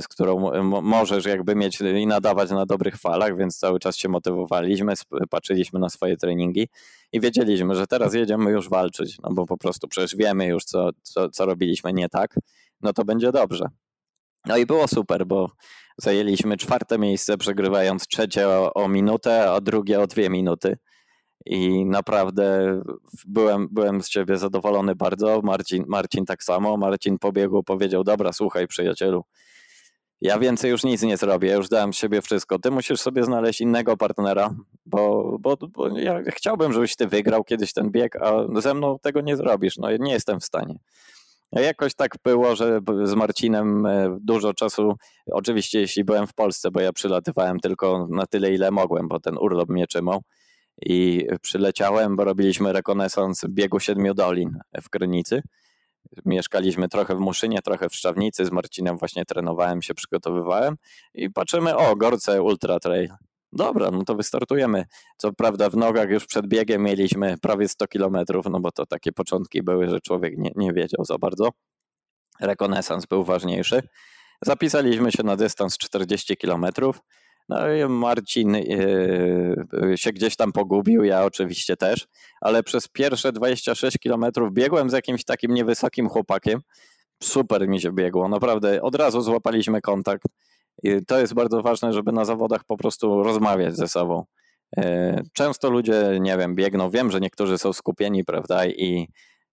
z którą możesz jakby mieć i nadawać na dobrych falach, więc cały czas się motywowaliśmy, patrzyliśmy na swoje treningi i wiedzieliśmy, że teraz jedziemy już walczyć, no bo po prostu przecież wiemy już, co, co, co robiliśmy nie tak, no to będzie dobrze. No i było super, bo zajęliśmy czwarte miejsce, przegrywając trzecie o, o minutę, a drugie o dwie minuty i naprawdę byłem, byłem z ciebie zadowolony bardzo. Marcin, Marcin tak samo. Marcin pobiegł, powiedział: Dobra, słuchaj, przyjacielu, ja więcej już nic nie zrobię, już dałem siebie wszystko. Ty musisz sobie znaleźć innego partnera, bo, bo, bo ja chciałbym, żebyś ty wygrał kiedyś ten bieg, a ze mną tego nie zrobisz. No nie jestem w stanie. Jakoś tak było, że z Marcinem e, dużo czasu, oczywiście jeśli byłem w Polsce, bo ja przylatywałem tylko na tyle, ile mogłem, bo ten urlop mnie trzymał i przyleciałem, bo robiliśmy rekonesans biegu Siedmiu Dolin w Krynicy. Mieszkaliśmy trochę w Muszynie, trochę w Szczawnicy, z Marcinem właśnie trenowałem się, przygotowywałem i patrzymy, o, Gorce Ultra Trail. Dobra, no to wystartujemy. Co prawda w nogach już przed biegiem mieliśmy prawie 100 kilometrów, no bo to takie początki były, że człowiek nie, nie wiedział za bardzo. Rekonesans był ważniejszy. Zapisaliśmy się na dystans 40 kilometrów. No i Marcin yy, się gdzieś tam pogubił, ja oczywiście też, ale przez pierwsze 26 kilometrów biegłem z jakimś takim niewysokim chłopakiem. Super mi się biegło, naprawdę od razu złapaliśmy kontakt. I to jest bardzo ważne, żeby na zawodach po prostu rozmawiać ze sobą. Yy, często ludzie, nie wiem, biegną, wiem, że niektórzy są skupieni, prawda, i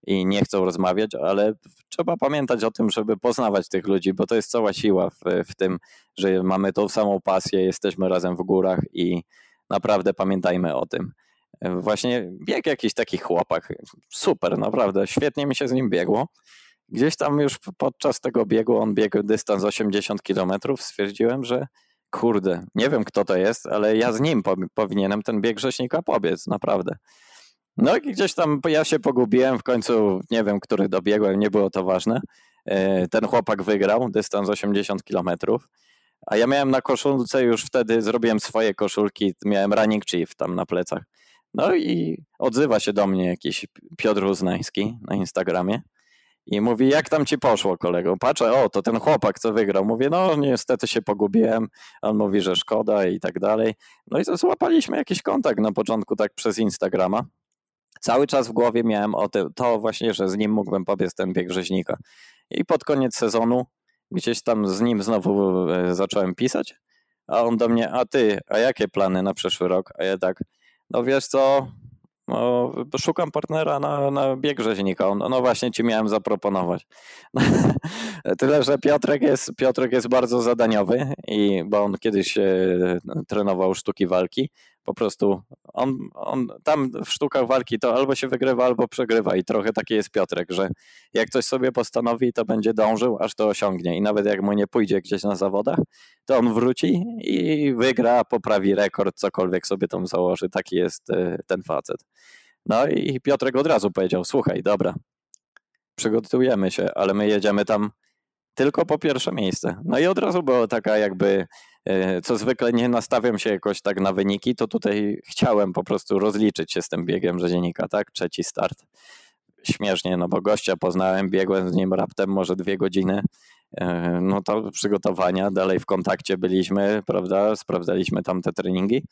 i nie chcą rozmawiać, ale trzeba pamiętać o tym, żeby poznawać tych ludzi, bo to jest cała siła w, w tym, że mamy tą samą pasję, jesteśmy razem w górach i naprawdę pamiętajmy o tym. Właśnie bieg jakiś taki chłopak, super, naprawdę, świetnie mi się z nim biegło. Gdzieś tam już podczas tego biegu, on biegł dystans 80 km, stwierdziłem, że kurde, nie wiem kto to jest, ale ja z nim powinienem ten bieg rzeźnika pobiec, naprawdę. No i gdzieś tam ja się pogubiłem, w końcu nie wiem, który dobiegłem, nie było to ważne. E, ten chłopak wygrał dystans 80 km, a ja miałem na koszulce już wtedy, zrobiłem swoje koszulki, miałem running chief tam na plecach. No i odzywa się do mnie jakiś Piotr Uznański na Instagramie i mówi, jak tam ci poszło kolego? Patrzę, o, to ten chłopak, co wygrał. Mówię, no niestety się pogubiłem. On mówi, że szkoda i tak dalej. No i złapaliśmy jakiś kontakt na początku tak przez Instagrama cały czas w głowie miałem o tym, to właśnie, że z nim mógłbym pobiec ten bieg rzeźnika. I pod koniec sezonu gdzieś tam z nim znowu e, zacząłem pisać, a on do mnie, a ty, a jakie plany na przyszły rok? A ja tak, no wiesz co, no, szukam partnera na, na bieg rzeźnika. No, no właśnie ci miałem zaproponować. <laughs> Tyle, że Piotrek jest, Piotrek jest bardzo zadaniowy, i, bo on kiedyś e, trenował sztuki walki po prostu on, on tam w sztukach walki to albo się wygrywa, albo przegrywa i trochę taki jest Piotrek, że jak coś sobie postanowi, to będzie dążył, aż to osiągnie i nawet jak mu nie pójdzie gdzieś na zawodach, to on wróci i wygra, poprawi rekord, cokolwiek sobie tam założy. Taki jest e, ten facet. No i Piotrek od razu powiedział, słuchaj, dobra, przygotujemy się, ale my jedziemy tam tylko po pierwsze miejsce. No i od razu była taka jakby co zwykle nie nastawiam się jakoś tak na wyniki, to tutaj chciałem po prostu rozliczyć się z tym biegiem rzeźnika, tak? Trzeci start. Śmiesznie, no bo gościa poznałem, biegłem z nim raptem może dwie godziny. E, no to przygotowania, dalej w kontakcie byliśmy, prawda? Sprawdzaliśmy tam te treningi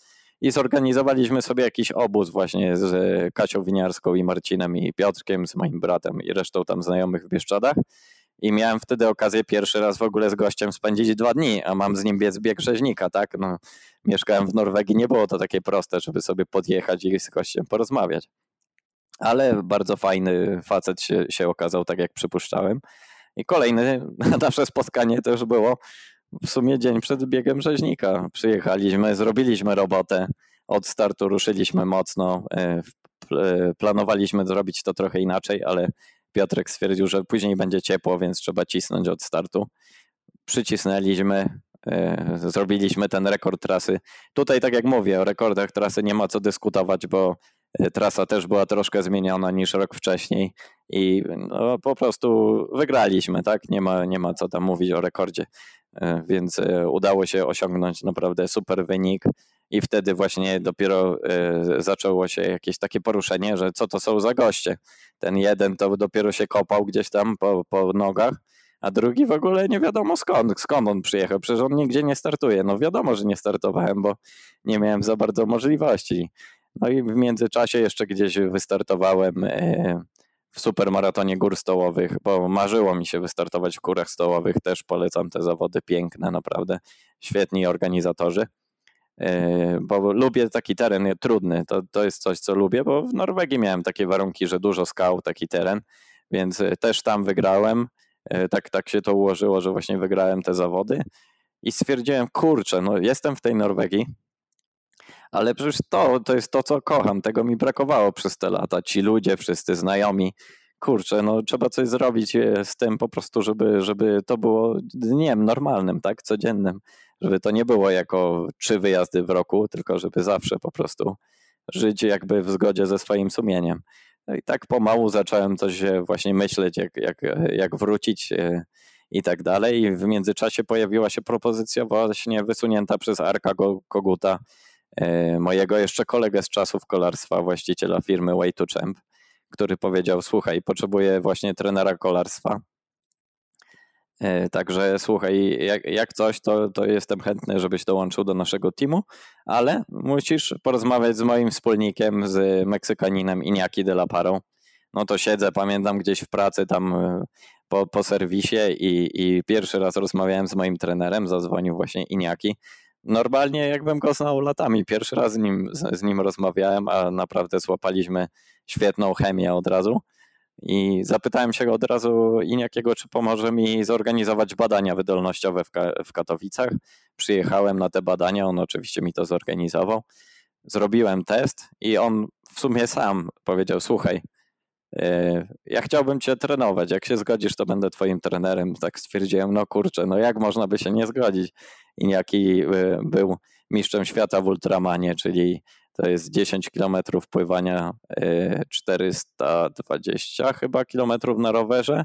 i zorganizowaliśmy sobie jakiś obóz właśnie z Kasią Winiarską i Marcinem i Piotrkiem, z moim bratem i resztą tam znajomych w Bieszczadach i miałem wtedy okazję pierwszy raz w ogóle z gościem spędzić dwa dni, a mam z nim biec bieg rzeźnika, tak? No, mieszkałem w Norwegii, nie było to takie proste, żeby sobie podjechać i z gościem porozmawiać. Ale bardzo fajny facet się, się okazał, tak jak przypuszczałem. I kolejne <laughs> nasze spotkanie też było w sumie dzień przed biegiem rzeźnika. Przyjechaliśmy, zrobiliśmy robotę, od startu ruszyliśmy mocno, e, planowaliśmy zrobić to trochę inaczej, ale Piotrek stwierdził, że później będzie ciepło, więc trzeba cisnąć od startu. Przycisnęliśmy, e, zrobiliśmy ten rekord trasy. Tutaj, tak jak mówię, o rekordach trasy nie ma co dyskutować, bo e, trasa też była troszkę zmieniona niż rok wcześniej i no, po prostu wygraliśmy, tak? Nie ma, nie ma co tam mówić o rekordzie, więc udało się osiągnąć naprawdę super wynik i wtedy właśnie dopiero y, zaczęło się jakieś takie poruszenie, że co to są za goście. Ten jeden to dopiero się kopał gdzieś tam po, po nogach, a drugi w ogóle nie wiadomo skąd, skąd on przyjechał, przecież on nigdzie nie startuje. No wiadomo, że nie startowałem, bo nie miałem za bardzo możliwości. No i w międzyczasie jeszcze gdzieś wystartowałem e, w supermaratonie gór stołowych, bo marzyło mi się wystartować w górach stołowych, też polecam te zawody piękne, naprawdę. Świetni organizatorzy. E, bo lubię taki teren trudny, to, to jest coś, co lubię, bo w Norwegii miałem takie warunki, że dużo skał, taki teren, więc też tam wygrałem. E, tak, tak się to ułożyło, że właśnie wygrałem te zawody. I stwierdziłem, kurczę, no jestem w tej Norwegii, ale przecież to, to jest to, co kocham, tego mi brakowało przez te lata, ci ludzie, wszyscy znajomi, kurczę, no trzeba coś zrobić e, z tym po prostu, żeby, żeby to było dniem normalnym, tak, codziennym, żeby to nie było jako trzy wyjazdy w roku, tylko żeby zawsze po prostu żyć jakby w zgodzie ze swoim sumieniem. No i tak pomału zacząłem coś właśnie myśleć, jak, jak, jak wrócić e, i tak dalej. I w międzyczasie pojawiła się propozycja właśnie wysunięta przez Arka Koguta, e, mojego jeszcze kolegę z czasów kolarstwa, właściciela firmy Way to Champ, który powiedział, słuchaj, potrzebuję właśnie trenera kolarstwa, E, także słuchaj, jak, jak coś, to, to jestem chętny, żebyś dołączył do naszego teamu, ale musisz porozmawiać z moim wspólnikiem, z Meksykaninem Iniaki de la Paro. No to siedzę, pamiętam gdzieś w pracy tam e, po, po serwisie i, i pierwszy raz rozmawiałem z moim trenerem, zadzwonił właśnie Iniaki. Normalnie jakbym go znał latami, pierwszy raz z nim, z, z nim rozmawiałem, a naprawdę złapaliśmy świetną chemię od razu. I zapytałem się od razu Iniakiego, czy pomoże mi zorganizować badania wydolnościowe w, Ka w Katowicach. Przyjechałem na te badania, on oczywiście mi to zorganizował. Zrobiłem test i on w sumie sam powiedział: Słuchaj, ja chciałbym cię trenować. Jak się zgodzisz, to będę twoim trenerem. Tak stwierdziłem, no kurczę, no jak można by się nie zgodzić? Iniaki e, był mistrzem świata w ultramanie, czyli to jest 10 km pływania, 420 y, chyba kilometrów na rowerze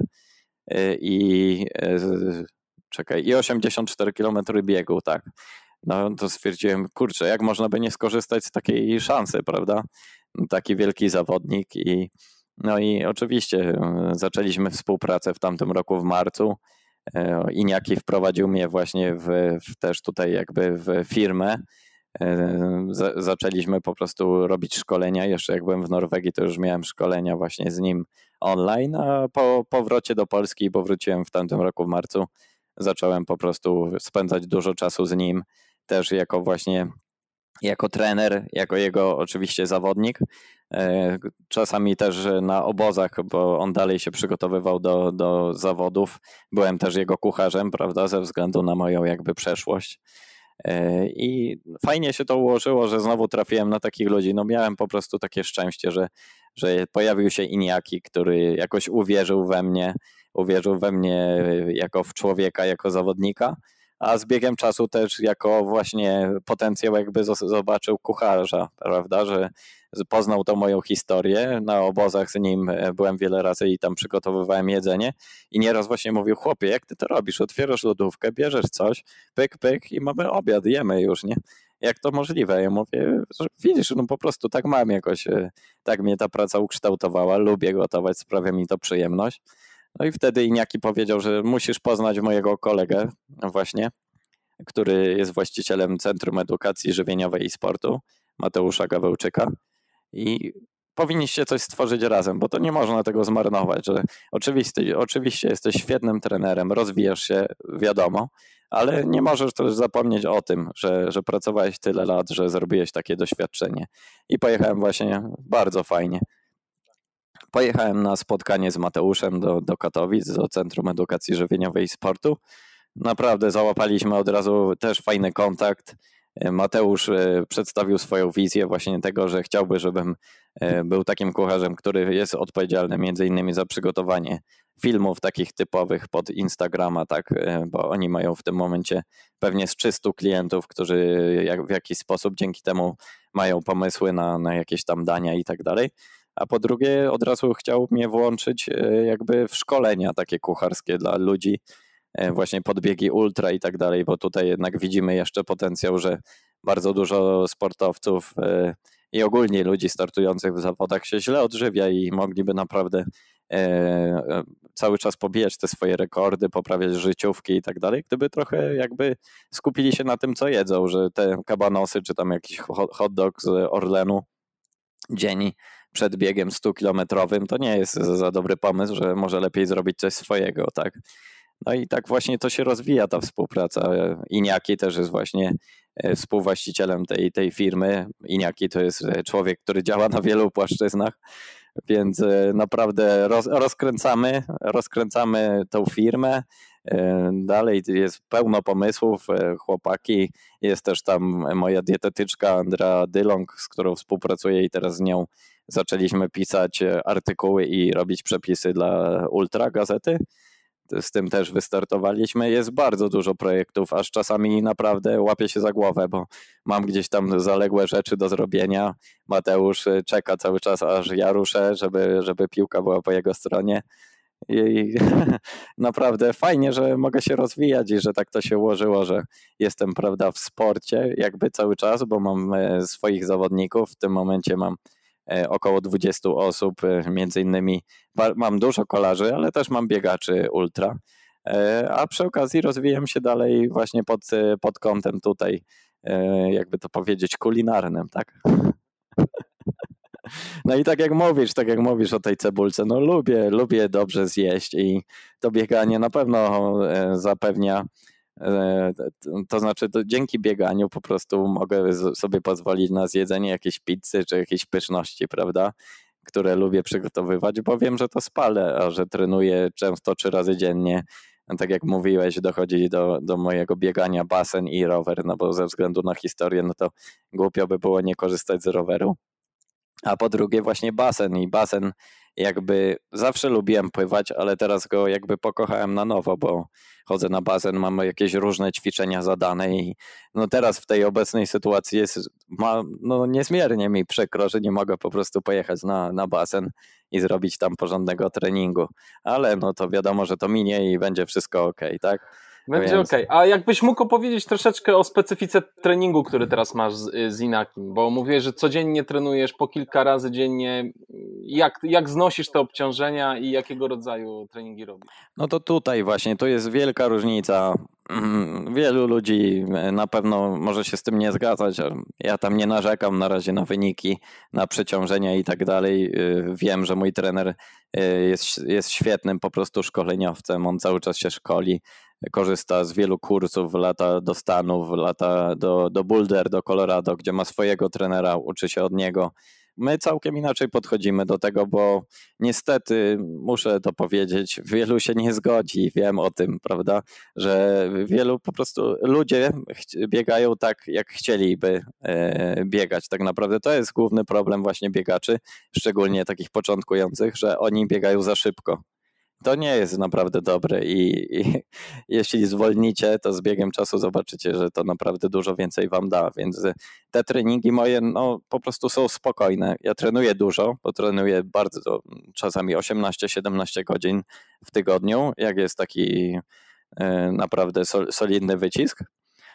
y, i y, czekaj, i 84 km biegu, tak. No to stwierdziłem, kurczę, jak można by nie skorzystać z takiej szansy, prawda? Taki wielki zawodnik i no i oczywiście zaczęliśmy współpracę w tamtym roku w marcu. Iniaki wprowadził mnie właśnie w, w też tutaj jakby w firmę, zaczęliśmy po prostu robić szkolenia. Jeszcze jak byłem w Norwegii, to już miałem szkolenia właśnie z nim online, a po powrocie do Polski, bo wróciłem w tamtym roku w marcu, zacząłem po prostu spędzać dużo czasu z nim, też jako właśnie jako trener, jako jego oczywiście zawodnik. E, czasami też na obozach, bo on dalej się przygotowywał do, do zawodów. Byłem też jego kucharzem, prawda, ze względu na moją jakby przeszłość. E, I fajnie się to ułożyło, że znowu trafiłem na takich ludzi. No miałem po prostu takie szczęście, że, że pojawił się Iniaki, który jakoś uwierzył we mnie, uwierzył we mnie jako w człowieka, jako zawodnika a z biegiem czasu też jako właśnie potencjał jakby zobaczył kucharza, prawda, że poznał tą moją historię, na obozach z nim e, byłem wiele razy i tam przygotowywałem jedzenie i nieraz właśnie mówił, chłopie, jak ty to robisz, otwierasz lodówkę, bierzesz coś, pyk, pyk i mamy obiad, jemy już, nie? Jak to możliwe? Ja mówię, że widzisz, no po prostu tak mam jakoś, e, tak mnie ta praca ukształtowała, lubię gotować, sprawia mi to przyjemność. No i wtedy Iniaki powiedział, że musisz poznać mojego kolegę właśnie, który jest właścicielem Centrum Edukacji Żywieniowej i Sportu, Mateusza Gawełczyka. I powinniście coś stworzyć razem, bo to nie można tego zmarnować, że oczywiście, oczywiście jesteś świetnym trenerem, rozwijasz się, wiadomo, ale nie możesz też zapomnieć o tym, że, że pracowałeś tyle lat, że zrobiłeś takie doświadczenie. I pojechałem właśnie bardzo fajnie. Pojechałem na spotkanie z Mateuszem do, do Katowic, do Centrum Edukacji Żywieniowej i Sportu. Naprawdę załapaliśmy od razu też fajny kontakt. Mateusz e, przedstawił swoją wizję właśnie tego, że chciałby, żebym e, był takim kucharzem, który jest odpowiedzialny między innymi za przygotowanie filmów takich typowych pod Instagrama, tak, e, bo oni mają w tym momencie pewnie z 300 klientów, którzy jak, w jakiś sposób dzięki temu mają pomysły na, na jakieś tam dania i tak dalej a po drugie od razu chciał mnie włączyć e, jakby w szkolenia takie kucharskie dla ludzi, e, właśnie podbiegi ultra i tak dalej, bo tutaj jednak widzimy jeszcze potencjał, że bardzo dużo sportowców e, i ogólnie ludzi startujących w zawodach się źle odżywia i mogliby naprawdę cały czas pobijać te swoje rekordy, poprawiać życiówki i tak dalej, gdyby trochę jakby skupili się na tym, co jedzą, że te kabanosy czy tam jakiś hot dog z Orlenu dzień przed biegiem 100-kilometrowym, to nie jest za dobry pomysł, że może lepiej zrobić coś swojego, tak? No i tak właśnie to się rozwija ta współpraca. Iniaki też jest właśnie e, współwłaścicielem tej, tej firmy. Iniaki to jest e, człowiek, który działa na wielu płaszczyznach, więc e, naprawdę roz, rozkręcamy, rozkręcamy tą firmę. Dalej jest pełno pomysłów, chłopaki. Jest też tam moja dietetyczka Andra Dylong, z którą współpracuję i teraz z nią zaczęliśmy pisać artykuły i robić przepisy dla Ultra Gazety z tym też wystartowaliśmy. Jest bardzo dużo projektów, aż czasami naprawdę łapię się za głowę, bo mam gdzieś tam zaległe rzeczy do zrobienia. Mateusz y, czeka cały czas, aż ja ruszę, żeby, żeby piłka była po jego stronie. I <laughs> naprawdę fajnie, że mogę się rozwijać i że tak to się ułożyło, że jestem prawda w sporcie jakby cały czas, bo mam e, swoich zawodników. W tym momencie mam E, około 20 osób, e, między innymi mam dużo kolarzy, ale też mam biegaczy ultra, e, a przy okazji rozwijam się dalej właśnie pod, pod kątem tutaj, jakby to powiedzieć, kulinarnym, tak? No i tak jak mówisz, tak jak mówisz o tej cebulce, no lubię, lubię dobrze zjeść i to bieganie na pewno zapewnia E, to znaczy, to dzięki bieganiu po prostu mogę sobie pozwolić na zjedzenie jakiejś pizzy czy jakiejś pyszności, prawda? Które lubię przygotowywać, bo wiem, że to spalę, a że trenuję często trzy razy dziennie. Tak jak mówiłeś, dochodzi do, do mojego biegania basen i rower, no bo ze względu na historię, no to głupio by było nie korzystać z roweru. A po drugie właśnie basen i basen jakby zawsze lubiłem pływać, ale teraz go jakby pokochałem na nowo, bo chodzę na basen, mam jakieś różne ćwiczenia zadane i no teraz w tej obecnej sytuacji jest ma, no niezmiernie mi przykro, że nie mogę po prostu pojechać na, na basen i zrobić tam porządnego treningu, ale no to wiadomo, że to minie i będzie wszystko ok, tak? Będzie Więc... okej. Okay. A jakbyś mógł opowiedzieć troszeczkę o specyfice treningu, który teraz masz z, z Inakim, bo mówię, że codziennie trenujesz po kilka razy dziennie. Jak, jak znosisz te obciążenia i jakiego rodzaju treningi robisz? No to tutaj właśnie, to jest wielka różnica. Mm, wielu ludzi na pewno może się z tym nie zgadzać. Ja tam nie narzekam na razie na wyniki, na przeciążenia i tak dalej. Y, wiem, że mój trener y, jest, jest świetnym po prostu szkoleniowcem. On cały czas się szkoli korzysta z wielu kursów, lata do Stanów, lata do, do Boulder, do Colorado, gdzie ma swojego trenera, uczy się od niego. My całkiem inaczej podchodzimy do tego, bo niestety, muszę to powiedzieć, wielu się nie zgodzi, wiem o tym, prawda, że wielu po prostu ludzie biegają tak, jak chcieliby e, biegać. Tak naprawdę to jest główny problem właśnie biegaczy, szczególnie takich początkujących, że oni biegają za szybko to nie jest naprawdę dobre i, i, <laughs> jeśli zwolnicie, to z biegiem czasu zobaczycie, że to naprawdę dużo więcej wam da, więc te treningi moje no, po prostu są spokojne. Ja trenuję dużo, bo trenuję bardzo, czasami 18-17 godzin w tygodniu, jak jest taki e, naprawdę solidny wycisk,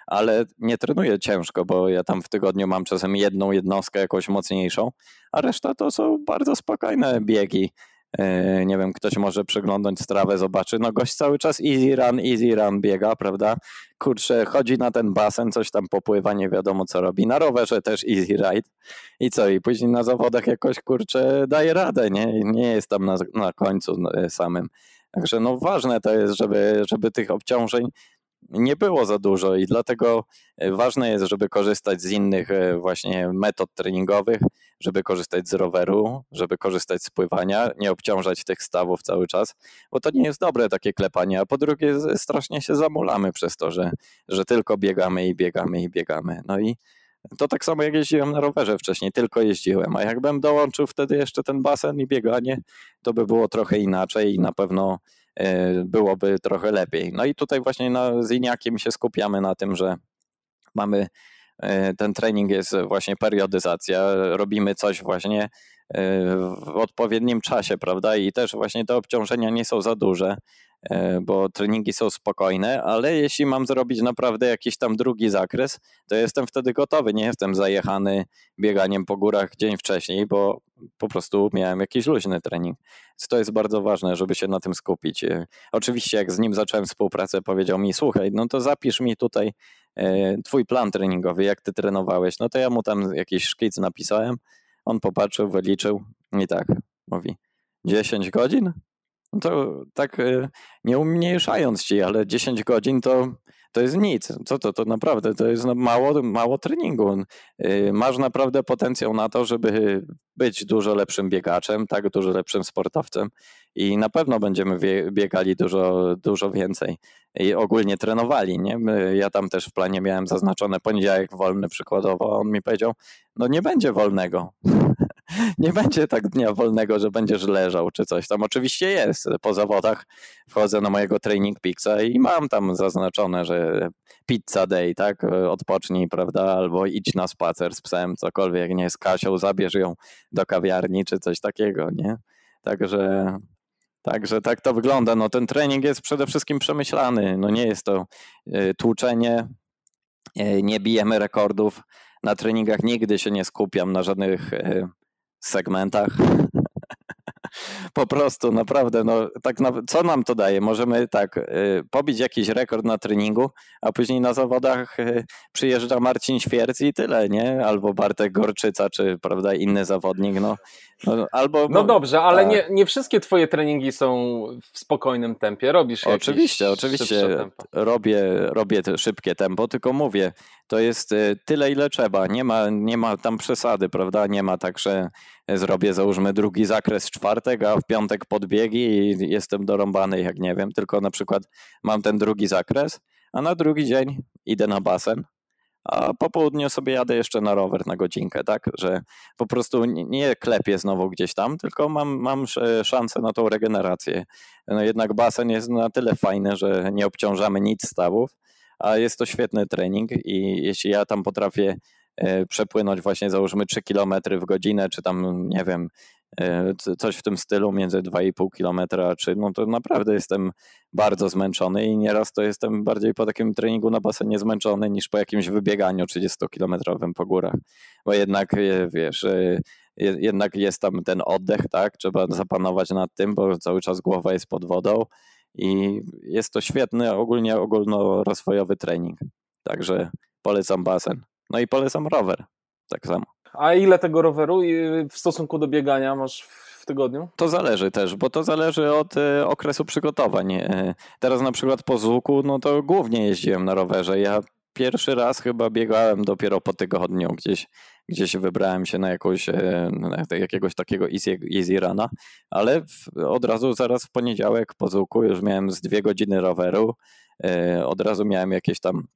ale nie trenuję ciężko, bo ja tam w tygodniu mam czasem jedną jednostkę jakąś mocniejszą, a reszta to są bardzo spokojne biegi nie wiem, ktoś może przeglądać strawę, zobaczy, no gość cały czas easy run, easy run biega, prawda? Kurczę, chodzi na ten basen, coś tam popływa, nie wiadomo co robi. Na rowerze też easy ride. I co? I później na zawodach jakoś, kurczę, daje radę, nie? Nie jest tam na, na końcu e, samym. Także no ważne to jest, żeby, żeby tych obciążeń nie było za dużo i dlatego e, ważne jest, żeby korzystać z innych e, właśnie metod treningowych, żeby korzystać z roweru, żeby korzystać z pływania, nie obciążać tych stawów cały czas, bo to nie jest dobre takie klepanie, a po drugie strasznie się zamulamy przez to, że, że tylko biegamy i biegamy i biegamy. No i to tak samo jak jeździłem na rowerze wcześniej, tylko jeździłem, a jakbym dołączył wtedy jeszcze ten basen i bieganie, to by było trochę inaczej i na pewno byłoby trochę lepiej. No i tutaj właśnie na, z Iniakiem się skupiamy na tym, że mamy e, ten trening jest właśnie periodyzacja, robimy coś właśnie e, w odpowiednim czasie, prawda? I też właśnie te obciążenia nie są za duże. E, bo treningi są spokojne, ale jeśli mam zrobić naprawdę jakiś tam drugi zakres, to jestem wtedy gotowy. Nie jestem zajechany bieganiem po górach dzień wcześniej, bo po prostu miałem jakiś luźny trening. Więc to jest bardzo ważne, żeby się na tym skupić. E, oczywiście, jak z nim zacząłem współpracę, powiedział mi: Słuchaj, no to zapisz mi tutaj twój plan treningowy, jak ty trenowałeś. No to ja mu tam jakiś szkic napisałem. On popatrzył, wyliczył i tak mówi: 10 godzin? No to tak e, nie umniejszając ci, ale 10 godzin to, to jest nic. Co to? To naprawdę to jest mało, mało treningu. E, masz naprawdę potencjał na to, żeby być dużo lepszym biegaczem, tak, dużo lepszym sportowcem i na pewno będziemy biegali dużo, dużo więcej i ogólnie trenowali, nie? Ja tam też w planie miałem zaznaczone poniedziałek wolny przykładowo, on mi powiedział, no nie będzie wolnego. Nie będzie tak dnia wolnego, że będziesz leżał czy coś tam. Oczywiście jest. Po zawodach wchodzę na mojego training pixa i mam tam zaznaczone, że pizza day, tak? Odpocznij, prawda? Albo idź na spacer z psem, cokolwiek, nie z Kasią, zabierz ją do kawiarni czy coś takiego, nie? Także Także tak to wygląda. No, ten trening jest przede wszystkim przemyślany. No, nie jest to e, tłuczenie, e, nie bijemy rekordów. Na treningach nigdy się nie skupiam na żadnych e, segmentach. Po prostu, naprawdę, no, tak na, co nam to daje? Możemy tak y, pobić jakiś rekord na treningu, a później na zawodach y, przyjeżdża Marcin Świerc i tyle, nie? Albo Bartek Gorczyca, czy prawda, inny zawodnik, no. no albo, no dobrze, ale tak. nie, nie wszystkie twoje treningi są w spokojnym tempie, robisz Oczywiście, oczywiście, robię, robię szybkie tempo, tylko mówię, to jest y, tyle, ile trzeba, nie ma, nie ma tam przesady, prawda, nie ma tak, że zrobię załóżmy drugi zakres czwartek, a w piątek podbiegi i jestem dorąbany jak nie wiem, tylko na przykład mam ten drugi zakres, a na drugi dzień idę na basen, a po południu sobie jadę jeszcze na rower na godzinkę, tak, że po prostu nie klepię znowu gdzieś tam, tylko mam, mam szansę na tą regenerację. No jednak basen jest na tyle fajny, że nie obciążamy nic stawów, a jest to świetny trening i jeśli ja tam potrafię E, przepłynąć właśnie załóżmy 3 km w godzinę, czy tam nie wiem, coś w tym stylu między 2,5 km a 3, no to naprawdę jestem bardzo zmęczony i nieraz to jestem bardziej po takim treningu na basenie zmęczony niż po jakimś wybieganiu 30-kilometrowym po górach, bo jednak e, wiesz, jednak jest tam ten oddech, tak, trzeba zapanować nad tym, bo cały czas głowa jest pod wodą i jest to świetny ogólnie ogólnorozwojowy trening, także polecam basen. No i polecam rower, tak samo. A ile tego roweru w stosunku do biegania masz w tygodniu? To zależy też, bo to zależy od e, okresu przygotowań. E, teraz na przykład po Zuku, no to głównie jeździłem na rowerze. Ja pierwszy raz chyba biegałem dopiero po tygodniu, gdzieś, gdzieś wybrałem się na, jakąś, e, na jakiegoś takiego easy, easy runa, ale w, od razu zaraz w poniedziałek po Zuku już miałem z dwie godziny roweru, od razu miałem jakieś tam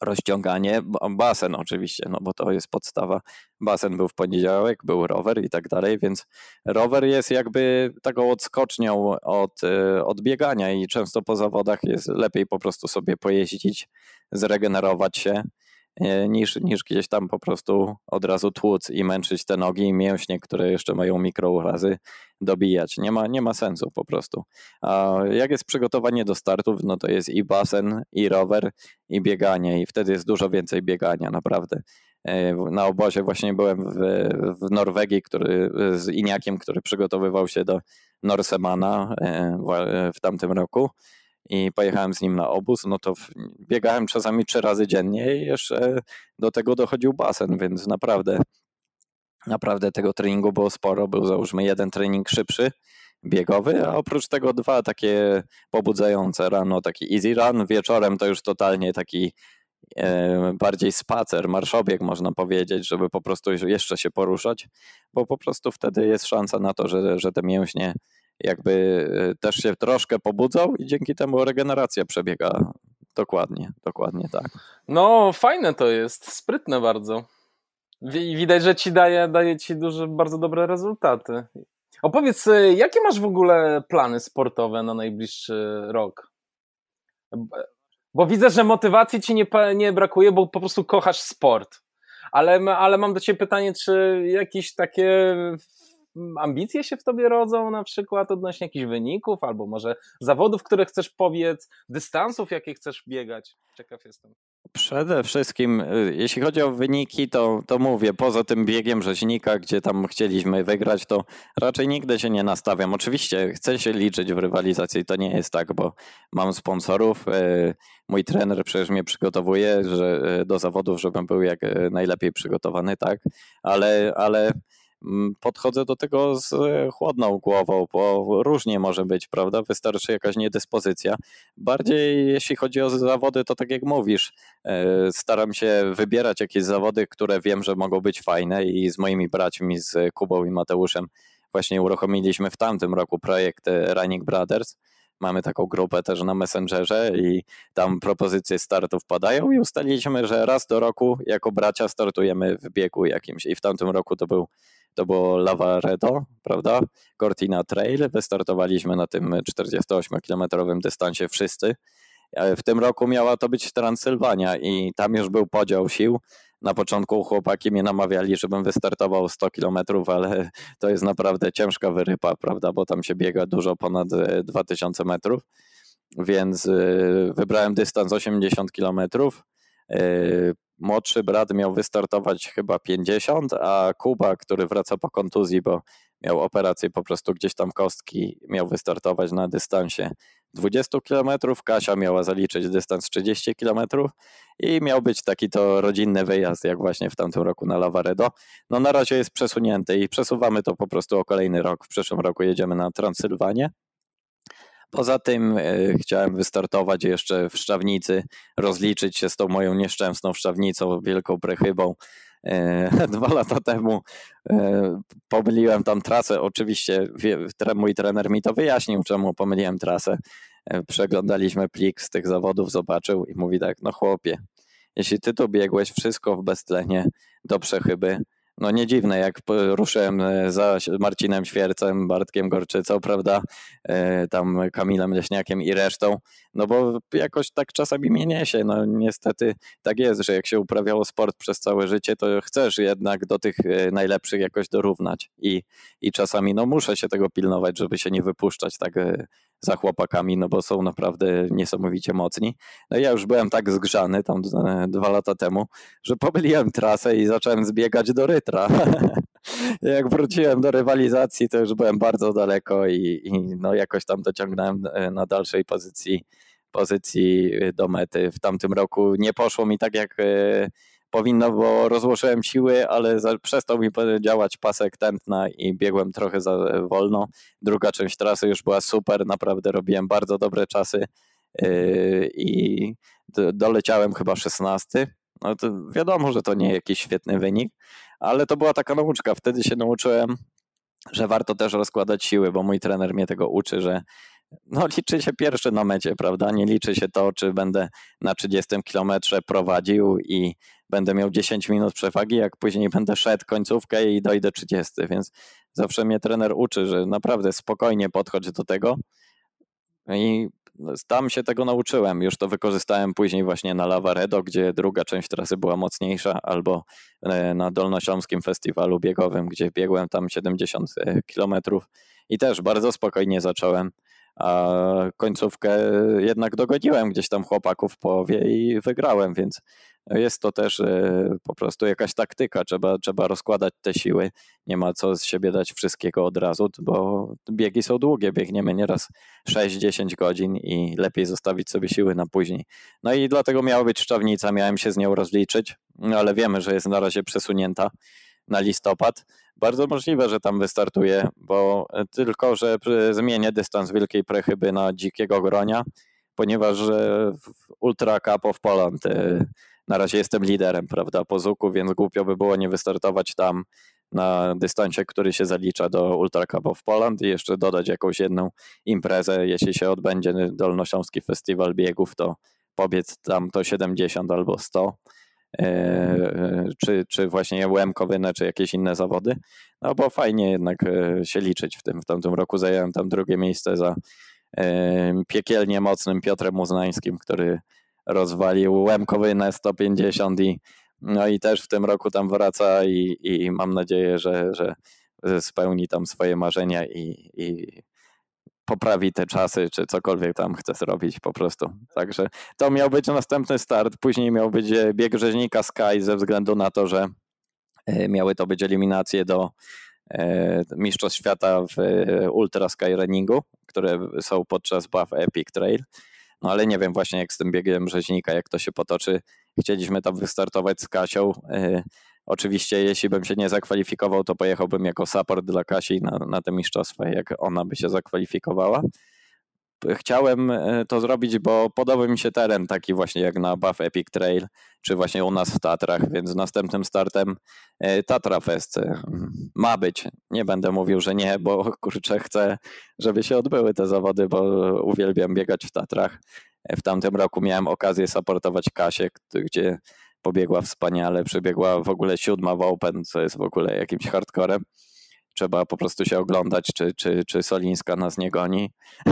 rozciąganie, basen oczywiście, no bo to jest podstawa. Basen był w poniedziałek, był rower i tak dalej, więc rower jest jakby taką odskocznią od, e, od biegania i często po zawodach jest lepiej po prostu sobie pojeździć, zregenerować się niż, niż gdzieś tam po prostu od razu tłuc i męczyć te nogi i mięśnie, które jeszcze mają mikrourazy, dobijać. Nie ma, nie ma sensu po prostu. A jak jest przygotowanie do startów, no to jest i basen, i rower, i bieganie i wtedy jest dużo więcej biegania, naprawdę. E, na obozie właśnie byłem w, w Norwegii, który, z Iniakiem, który przygotowywał się do Norsemana e, w tamtym roku i pojechałem z nim na obóz, no to biegałem czasami trzy razy dziennie i jeszcze do tego dochodził basen, więc naprawdę, naprawdę tego treningu było sporo. Był załóżmy jeden trening szybszy, biegowy, a oprócz tego dwa takie pobudzające rano, taki easy run, wieczorem to już totalnie taki e, bardziej spacer, marszobieg można powiedzieć, żeby po prostu jeszcze się poruszać, bo po prostu wtedy jest szansa na to, że, że te mięśnie jakby e, też się troszkę pobudzą i dzięki temu regeneracja przebiega dokładnie, dokładnie tak. No fajne to jest, sprytne bardzo. Widać, że ci daje, daje ci duże, bardzo dobre rezultaty. Opowiedz, e, jakie masz w ogóle plany sportowe na najbliższy rok? Bo widzę, że motywacji ci nie, nie brakuje, bo po prostu kochasz sport. Ale, ale mam do ciebie pytanie, czy jakieś takie ambicje się w tobie rodzą na przykład odnośnie jakichś wyników, albo może zawodów, które chcesz powiedz, dystansów, jakie chcesz biegać? Ciekaw jestem. Przede wszystkim, y, jeśli chodzi o wyniki, to, to mówię, poza tym biegiem rzeźnika, gdzie tam chcieliśmy wygrać, to raczej nigdy się nie nastawiam. Oczywiście chcę się liczyć w rywalizacji, to nie jest tak, bo mam sponsorów. Y, mój trener przecież mnie przygotowuje że, y, do zawodów, żebym był jak najlepiej przygotowany, tak, ale, ale podchodzę do tego z e, chłodną głową, bo różnie może być, prawda? Wystarczy jakaś niedyspozycja. Bardziej jeśli chodzi o zawody, to tak jak mówisz, e, staram się wybierać jakieś zawody, które wiem, że mogą być fajne i z moimi braćmi, z Kubą i Mateuszem właśnie uruchomiliśmy w tamtym roku projekt e, Running Brothers. Mamy taką grupę też na Messengerze i tam propozycje startów padają i ustaliliśmy, że raz do roku jako bracia startujemy w biegu jakimś i w tamtym roku to był to było Lavaredo, prawda? Cortina Trail. Wystartowaliśmy na tym 48-kilometrowym dystansie wszyscy. W tym roku miała to być Transylwania i tam już był podział sił. Na początku chłopaki mnie namawiali, żebym wystartował 100 kilometrów, ale <laughs> to jest naprawdę ciężka wyrypa, prawda? Bo tam się biega dużo ponad 2000 e, metrów. Więc e, wybrałem dystans 80 kilometrów e, młodszy brat miał wystartować chyba 50, a Kuba, który wraca po kontuzji, bo miał operację po prostu gdzieś tam kostki, miał wystartować na dystansie 20 km, Kasia miała zaliczyć dystans 30 km i miał być taki to rodzinny wyjazd, jak właśnie w tamtym roku na Lavaredo. No na razie jest przesunięty i przesuwamy to po prostu o kolejny rok. W przyszłym roku jedziemy na Transylwanię. Poza tym e, chciałem wystartować jeszcze w Szczawnicy, rozliczyć się z tą moją nieszczęsną Szczawnicą, wielką prechybą. E, <laughs> dwa lata temu e, pomyliłem tam trasę. Oczywiście mój trener mi to wyjaśnił, czemu pomyliłem trasę. Przeglądaliśmy plik z tych zawodów, zobaczył i mówi tak, no chłopie, jeśli ty tu biegłeś wszystko w beztlenie do przechyby, no nie dziwne, jak ruszyłem e, za Marcinem Świercem, Bartkiem Gorczycą, prawda, e, tam Kamilem Leśniakiem i resztą, no bo jakoś tak czasami mnie niesie, no niestety tak jest, że jak się uprawiało sport przez całe życie, to chcesz jednak do tych e, najlepszych jakoś dorównać. I, i czasami no muszę się tego pilnować, żeby się nie wypuszczać tak za chłopakami, no bo są naprawdę niesamowicie mocni. No ja już byłem tak zgrzany tam dwa lata temu, że <laughs> pomyliłem trasę i zacząłem zbiegać do Rytra. <laughs> Jak wróciłem do rywalizacji, to już byłem bardzo daleko i, i no jakoś tam dociągnąłem e, na dalszej pozycji, pozycji do mety. W tamtym roku nie poszło mi tak jak e, powinno, bo rozłożyłem siły, ale przestał mi działać pasek tętna i biegłem trochę za wolno. Druga część trasy już była super, naprawdę robiłem bardzo dobre czasy i doleciałem chyba 16. No to wiadomo, że to nie jakiś świetny wynik, ale to była taka nauczka. Wtedy się nauczyłem, że warto też rozkładać siły, bo mój trener mnie tego uczy, że no liczy się pierwszy na mecie, prawda? Nie liczy się to, czy będę na 30 kilometrze prowadził i będę miał 10 minut przewagi, jak później będę szedł końcówkę i dojdę 30, więc zawsze mnie trener uczy, że naprawdę spokojnie podchodź do tego i tam się tego nauczyłem. Już to wykorzystałem później właśnie na Lavaredo, gdzie druga część trasy była mocniejsza, albo e, na Dolnośląskim Festiwalu Biegowym, gdzie biegłem tam 70 e, kilometrów i też bardzo spokojnie zacząłem a końcówkę jednak dogoniłem gdzieś tam chłopaków w połowie i wygrałem, więc jest to też e, po prostu jakaś taktyka, trzeba, trzeba rozkładać te siły, nie ma co z siebie dać wszystkiego od razu, bo biegi są długie, biegniemy nieraz 6-10 godzin i lepiej zostawić sobie siły na później. No i dlatego miała być szczawnica, miałem się z nią rozliczyć, no ale wiemy, że jest na razie przesunięta na listopad. Bardzo możliwe, że tam wystartuje, bo tylko, że zmienię dystans Wielkiej Prechyby na Dzikiego Gronia, ponieważ w Ultra Cup of Poland e, na razie jestem liderem, prawda, po Zuku, więc głupio by było nie wystartować tam na dystansie, który się zalicza do Ultra Cup of Poland i jeszcze dodać jakąś jedną imprezę, jeśli się odbędzie Dolnośląski Festiwal Biegów, to pobiec tam to 70 albo 100 E, czy, czy właśnie Łemkowynę, czy jakieś inne zawody, no bo fajnie jednak e, się liczyć w tym. W tamtym roku zająłem tam drugie miejsce za e, piekielnie mocnym Piotrem Uznańskim, który rozwalił Łemkowynę 150 i no i też w tym roku tam wraca i, i mam nadzieję, że, że spełni tam swoje marzenia i, i poprawi te czasy, czy cokolwiek tam chce zrobić po prostu. Także to miał być następny start. Później miał być bieg rzeźnika Sky ze względu na to, że miały to być eliminacje do Mistrzostw Świata w Ultra Sky Runningu, które są podczas Buff Epic Trail. No ale nie wiem właśnie jak z tym biegiem rzeźnika, jak to się potoczy. Chcieliśmy tam wystartować z Kasią. Oczywiście jeśli bym się nie zakwalifikował, to pojechałbym jako support dla Kasi na, na te mistrzostwa, jak ona by się zakwalifikowała chciałem e, to zrobić, bo podoba mi się teren taki właśnie jak na Buff Epic Trail, czy właśnie u nas w Tatrach, więc następnym startem e, Tatra Fest e, ma być. Nie będę mówił, że nie, bo kurczę chcę, żeby się odbyły te zawody, bo uwielbiam biegać w Tatrach. W tamtym roku miałem okazję supportować Kasię, gdzie pobiegła wspaniale, przebiegła w ogóle siódma w Open, co jest w ogóle jakimś hardcorem. Trzeba po prostu się oglądać, czy, czy, czy Solińska nas nie goni. <laughs>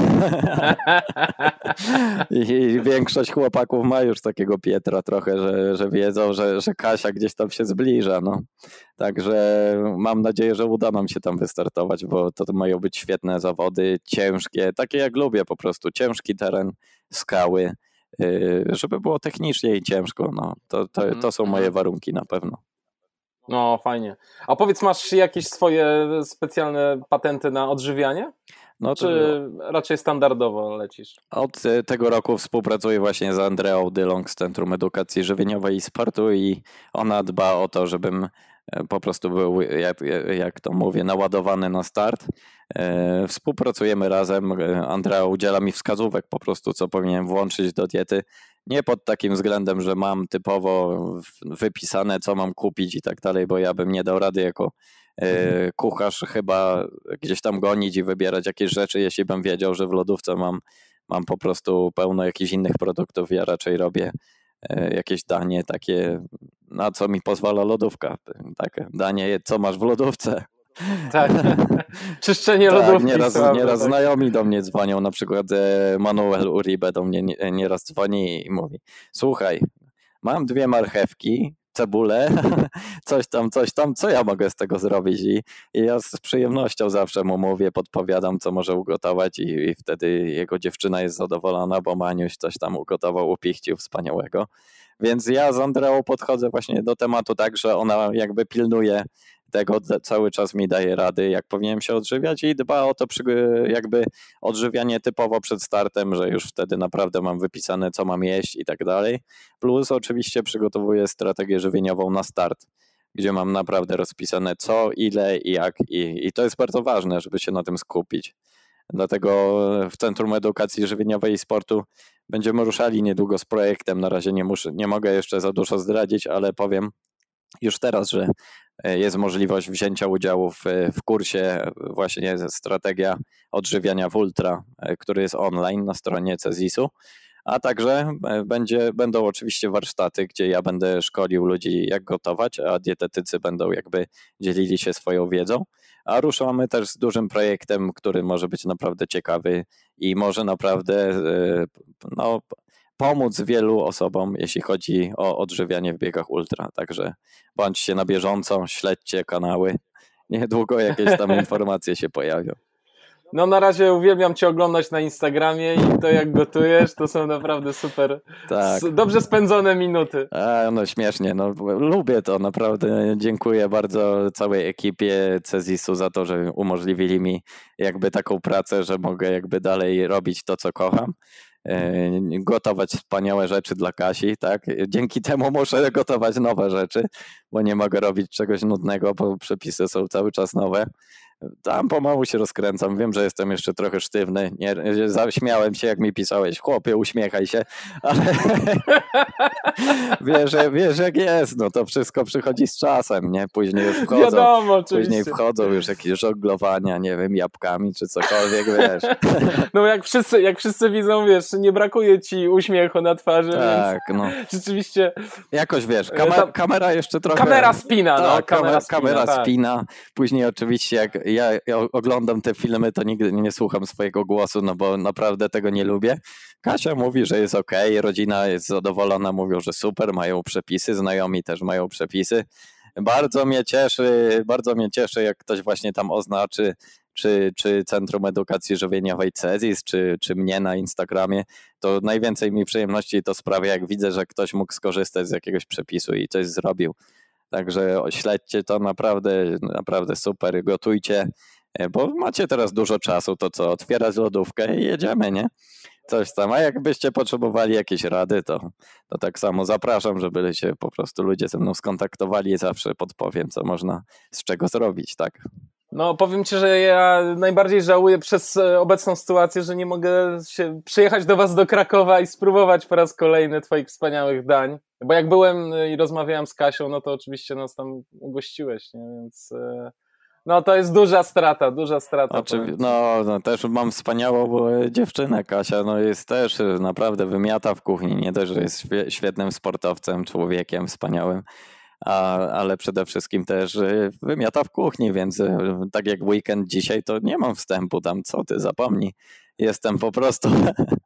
I większość chłopaków ma już takiego Pietra trochę, że, że wiedzą, że, że Kasia gdzieś tam się zbliża. No. Także mam nadzieję, że uda nam się tam wystartować, bo to mają być świetne zawody, ciężkie, takie jak lubię po prostu, ciężki teren, skały, żeby było technicznie i ciężko. No. To, to, to są moje mhm. warunki na pewno. No, fajnie. A powiedz, masz jakieś swoje specjalne patenty na odżywianie? No to... Czy raczej standardowo lecisz? Od e, tego roku współpracuję właśnie z Andreą Dylong z Centrum Edukacji Żywieniowej i Sportu i ona dba o to, żebym po prostu był, jak, jak to mówię, naładowany na start. E, współpracujemy razem. Andrea udziela mi wskazówek po prostu, co powinienem włączyć do diety. Nie pod takim względem, że mam typowo wypisane, co mam kupić i tak dalej, bo ja bym nie dał rady jako mhm. kucharz chyba gdzieś tam gonić i wybierać jakieś rzeczy, jeśli bym wiedział, że w lodówce mam, mam po prostu pełno jakichś innych produktów. Ja raczej robię jakieś danie takie, na co mi pozwala lodówka. Takie danie, co masz w lodówce. Tak. <laughs> Czyszczenie tak, lodówki. Nieraz, nieraz tak. znajomi do mnie dzwonią, na przykład e, Manuel Uribe do mnie nieraz dzwoni i mówi słuchaj, mam dwie marchewki, cebulę, <laughs> coś tam, coś tam, co ja mogę z tego zrobić? I, i ja z przyjemnością zawsze mu mówię, podpowiadam, co może ugotować i, i wtedy jego dziewczyna jest zadowolona, bo Maniuś coś tam ugotował, upichcił wspaniałego. Więc ja z Andreą podchodzę właśnie do tematu tak, że ona jakby pilnuje tego cały czas mi daje rady, jak powinienem się odżywiać i dba o to jakby odżywianie typowo przed startem, że już wtedy naprawdę mam wypisane, co mam jeść i tak dalej. Plus oczywiście przygotowuję strategię żywieniową na start, gdzie mam naprawdę rozpisane co, ile i jak i, i to jest bardzo ważne, żeby się na tym skupić. Dlatego w Centrum Edukacji Żywieniowej i Sportu będziemy ruszali niedługo z projektem. Na razie nie, muszę, nie mogę jeszcze za dużo zdradzić, ale powiem już teraz, że jest możliwość wzięcia udziału w, w kursie właśnie strategia odżywiania w ultra, e, który jest online na stronie CEZIS-u. A także e, będzie, będą oczywiście warsztaty, gdzie ja będę szkolił ludzi, jak gotować, a dietetycy będą jakby dzielili się swoją wiedzą. A ruszamy też z dużym projektem, który może być naprawdę ciekawy i może naprawdę no, pomóc wielu osobom, jeśli chodzi o odżywianie w biegach ultra. Także bądźcie na bieżąco, śledźcie kanały. Niedługo jakieś tam <laughs> informacje się pojawią. No na razie uwielbiam Cię oglądać na Instagramie i to jak gotujesz, to są naprawdę super, tak. dobrze spędzone minuty. A, no śmiesznie, no lubię to, naprawdę dziękuję bardzo całej ekipie Cezisu za to, że umożliwili mi jakby taką pracę, że mogę jakby dalej robić to, co kocham. E, gotować wspaniałe rzeczy dla Kasi, tak? Dzięki temu muszę gotować nowe rzeczy, bo nie mogę robić czegoś nudnego, bo przepisy są cały czas nowe. Tam pomału się rozkręcam. Wiem, że jestem jeszcze trochę sztywny. Nie, zaśmiałem się, jak mi pisałeś. Chłopie, uśmiechaj się. Ale <laughs> wiesz, wiesz, jak jest. No to wszystko przychodzi z czasem, nie? Później już wchodzą. Wiadomo, Później wchodzą już jakieś żonglowania, nie wiem, jabłkami czy cokolwiek, wiesz. <laughs> No jak wszyscy, jak wszyscy widzą, wiesz, nie brakuje ci uśmiechu na twarzy, tak, no. rzeczywiście... Jakoś, wiesz, kamer, kamera jeszcze trochę... Kamera spina, no. Tak, kamera, spina, kamera tak. spina. Później oczywiście jak ja, oglądam te filmy, to nigdy nie słucham swojego głosu, no bo naprawdę tego nie lubię. Kasia mówi, że jest ok, rodzina jest zadowolona, mówią, że super, mają przepisy, znajomi też mają przepisy. bardzo mnie cieszy, bardzo mnie cieszy, jak ktoś właśnie tam oznaczy czy, czy Centrum Edukacji Żywieniowej CEZIS, czy, czy mnie na Instagramie, to najwięcej mi przyjemności to sprawia, jak widzę, że ktoś mógł skorzystać z jakiegoś przepisu i coś zrobił. Także śledźcie to naprawdę, naprawdę super, gotujcie, e, bo macie teraz dużo czasu, to co, otwierać lodówkę i jedziemy, nie? Coś tam, a jakbyście potrzebowali jakieś rady, to, to tak samo zapraszam, żeby się po prostu ludzie ze mną skontaktowali zawsze podpowiem, co można z czego zrobić, tak? No, powiem ci, że ja najbardziej żałuję przez e, obecną sytuację, że nie mogę się przyjechać do was do Krakowa i spróbować po raz kolejny twoich wspaniałych dań. Bo jak byłem e, i rozmawiałem z Kasią, no to oczywiście nas tam ugościłeś, nie? Więc e, no to jest duża strata, duża strata. Oczywiście, no, no też mam wspaniałą dziewczynę, Kasia, no jest też naprawdę wymiata w kuchni, nie dość, że jest świetnym sportowcem, człowiekiem wspaniałym, a, ale przede wszystkim też wymiata w kuchni, więc e, tak jak weekend dzisiaj, to nie mam wstępu tam, co ty, zapomnij. Jestem po prostu,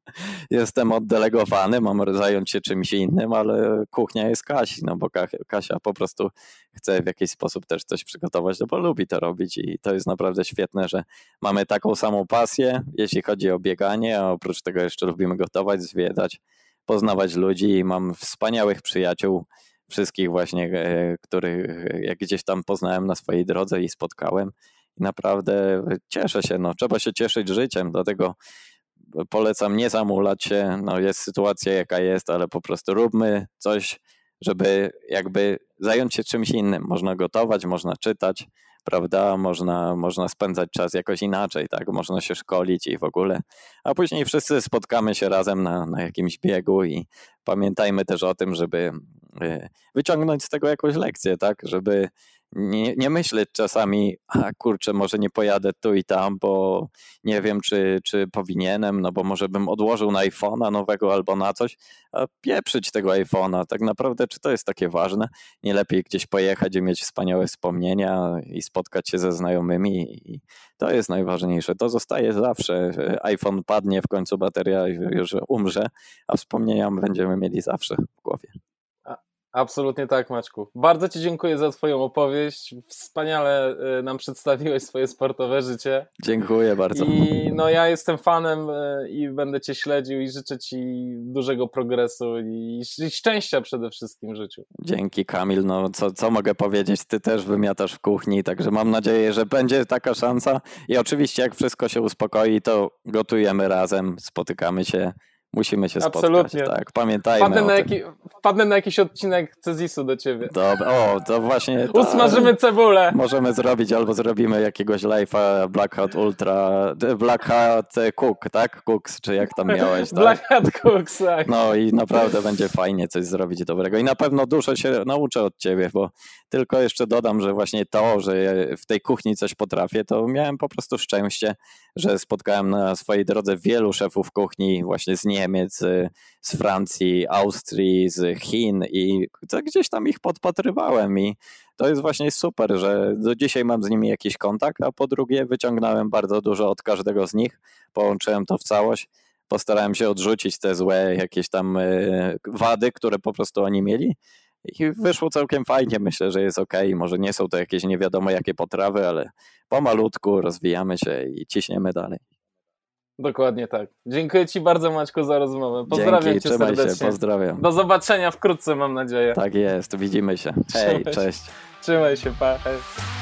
<laughs> jestem oddelegowany, mam zająć się czymś innym, ale kuchnia jest Kasi, no bo Kasia po prostu chce w jakiś sposób też coś przygotować, no bo lubi to robić i to jest naprawdę świetne, że mamy taką samą pasję, jeśli chodzi o bieganie, a oprócz tego jeszcze lubimy gotować, zwiedzać, poznawać ludzi i mam wspaniałych przyjaciół, wszystkich właśnie, e, których jak gdzieś tam poznałem na swojej drodze i spotkałem. I naprawdę cieszę się, no, trzeba się cieszyć życiem, dlatego polecam nie zamulać się, no jest sytuacja jaka jest, ale po prostu róbmy coś, żeby jakby zająć się czymś innym. Można gotować, można czytać, prawda? Można, można spędzać czas jakoś inaczej, tak? Można się szkolić i w ogóle. A później wszyscy spotkamy się razem na, na jakimś biegu i pamiętajmy też o tym, żeby wyciągnąć z tego jakąś lekcję, tak? Żeby nie, nie myśleć czasami, a kurczę, może nie pojadę tu i tam, bo nie wiem, czy, czy powinienem, no bo może bym odłożył na iPhone'a nowego albo na coś, a pieprzyć tego iPhone'a. Tak naprawdę, czy to jest takie ważne? Nie lepiej gdzieś pojechać i mieć wspaniałe wspomnienia i spotkać się ze znajomymi i to jest najważniejsze. To zostaje zawsze. iPhone padnie, w końcu bateria już umrze, a wspomnienia będziemy mieli zawsze w głowie. Absolutnie tak, Maćku. Bardzo Ci dziękuję za Twoją opowieść. Wspaniale y, nam przedstawiłeś swoje sportowe życie. Dziękuję bardzo. I no ja jestem fanem y, i będę Cię śledził i życzę Ci dużego progresu i, i szczęścia przede wszystkim w życiu. Dzięki Kamil. No co, co mogę powiedzieć? Ty też wymiatasz w kuchni, także mam nadzieję, że będzie taka szansa. I oczywiście jak wszystko się uspokoi, to gotujemy razem, spotykamy się Musimy się Absolutnie. spotkać. Tak, pamiętajmy wpadnę na, jaki, wpadnę na jakiś odcinek Cezisu do ciebie. Dobra, o, to właśnie. <laughs> Usmażymy cebulę. Możemy zrobić, albo zrobimy jakiegoś live'a Black Hat Ultra, Black Hat Cook, tak? Cooks, czy jak tam miałeś, tak? Black Hat Cooks, tak. No i naprawdę będzie fajnie coś zrobić dobrego. I na pewno dużo się nauczę od ciebie, bo tylko jeszcze dodam, że właśnie to, że w tej kuchni coś potrafię, to miałem po prostu szczęście, że spotkałem na swojej drodze wielu szefów kuchni właśnie z Niemiec, z Francji, Austrii, z Chin i gdzieś tam ich podpatrywałem i to jest właśnie super, że do dzisiaj mam z nimi jakiś kontakt, a po drugie wyciągnąłem bardzo dużo od każdego z nich, połączyłem to w całość, postarałem się odrzucić te złe jakieś tam e, wady, które po prostu oni mieli i wyszło całkiem fajnie, myślę, że jest ok. Może nie są to jakieś nie wiadomo jakie potrawy, ale pomalutku rozwijamy się i ciśniemy dalej. Dokładnie tak. Dziękuję Ci bardzo Maćku za rozmowę. Pozdrawiam Dzięki, Cię serdecznie. Się, pozdrawiam. Do zobaczenia wkrótce mam nadzieję. Tak jest, widzimy się. Hej, Trzymaj cześć. Się. Trzymaj się, pa. Hej.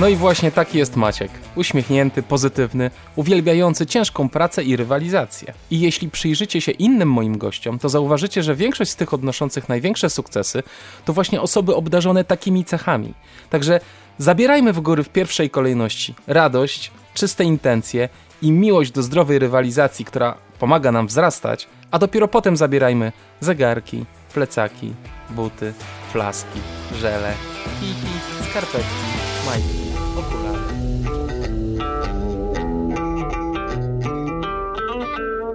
No i właśnie taki jest Maciek. Uśmiechnięty, pozytywny, uwielbiający ciężką pracę i rywalizację. I jeśli przyjrzycie się innym moim gościom, to zauważycie, że większość z tych odnoszących największe sukcesy to właśnie osoby obdarzone takimi cechami. Także zabierajmy w góry w pierwszej kolejności radość, czyste intencje i miłość do zdrowej rywalizacji, która pomaga nam wzrastać, a dopiero potem zabierajmy zegarki, plecaki, buty, flaski, żele, kiki, skarpetki, majtki.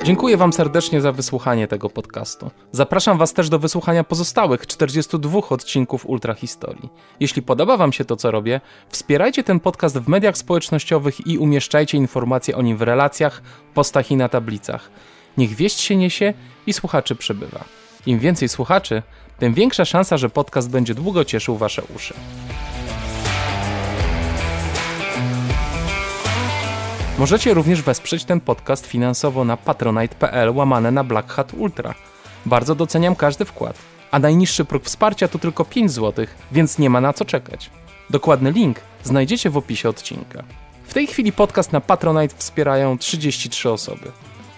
Dziękuję Wam serdecznie za wysłuchanie tego podcastu. Zapraszam Was też do wysłuchania pozostałych 42 odcinków Ultra Historii. Jeśli podoba Wam się to, co robię, wspierajcie ten podcast w mediach społecznościowych i umieszczajcie informacje o nim w relacjach, postach i na tablicach. Niech wieść się niesie i słuchaczy przybywa. Im więcej słuchaczy, tym większa szansa, że podcast będzie długo cieszył Wasze uszy. Możecie również wesprzeć ten podcast finansowo na patronite.pl łamane na Black Hat Ultra. Bardzo doceniam każdy wkład. A najniższy próg wsparcia to tylko 5 zł, więc nie ma na co czekać. Dokładny link znajdziecie w opisie odcinka. W tej chwili podcast na Patronite wspierają 33 osoby.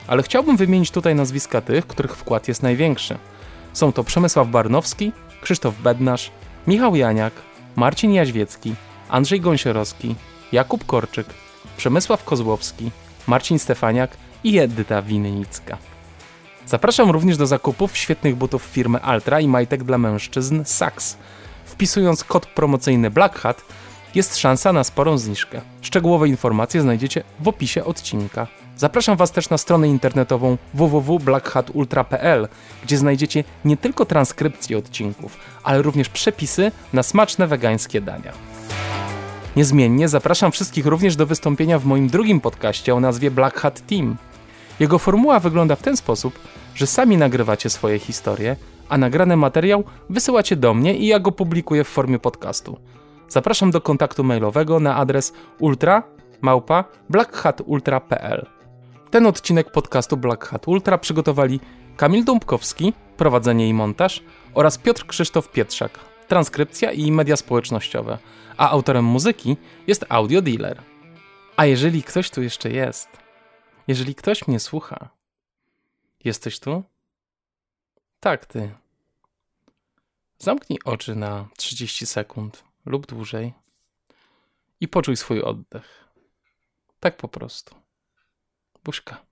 Ale chciałbym wymienić tutaj nazwiska tych, których wkład jest największy. Są to Przemysław Barnowski, Krzysztof Bednarz, Michał Janiak, Marcin Jaźwiecki, Andrzej Gąsiorowski, Jakub Korczyk, Przemysław Kozłowski, Marcin Stefaniak i Edyta Winnicka. Zapraszam również do zakupów świetnych butów firmy Altra i majtek dla mężczyzn Saks. Wpisując kod promocyjny Black Hat jest szansa na sporą zniżkę. Szczegółowe informacje znajdziecie w opisie odcinka. Zapraszam Was też na stronę internetową www.blackhatultra.pl, gdzie znajdziecie nie tylko transkrypcje odcinków, ale również przepisy na smaczne wegańskie dania. Niezmiennie zapraszam wszystkich również do wystąpienia w moim drugim podcaście o nazwie Black Hat Team. Jego formuła wygląda w ten sposób, że sami nagrywacie swoje historie, a nagrany materiał wysyłacie do mnie i ja go publikuję w formie podcastu. Zapraszam do kontaktu mailowego na adres ultra. Ten odcinek podcastu Black Hat Ultra przygotowali Kamil Dąbkowski, prowadzenie i montaż oraz Piotr Krzysztof Pietrzak, transkrypcja i media społecznościowe, a autorem muzyki jest Audio Dealer. A jeżeli ktoś tu jeszcze jest, jeżeli ktoś mnie słucha, jesteś tu? Tak, ty. Zamknij oczy na 30 sekund lub dłużej i poczuj swój oddech. Tak po prostu. Buźka.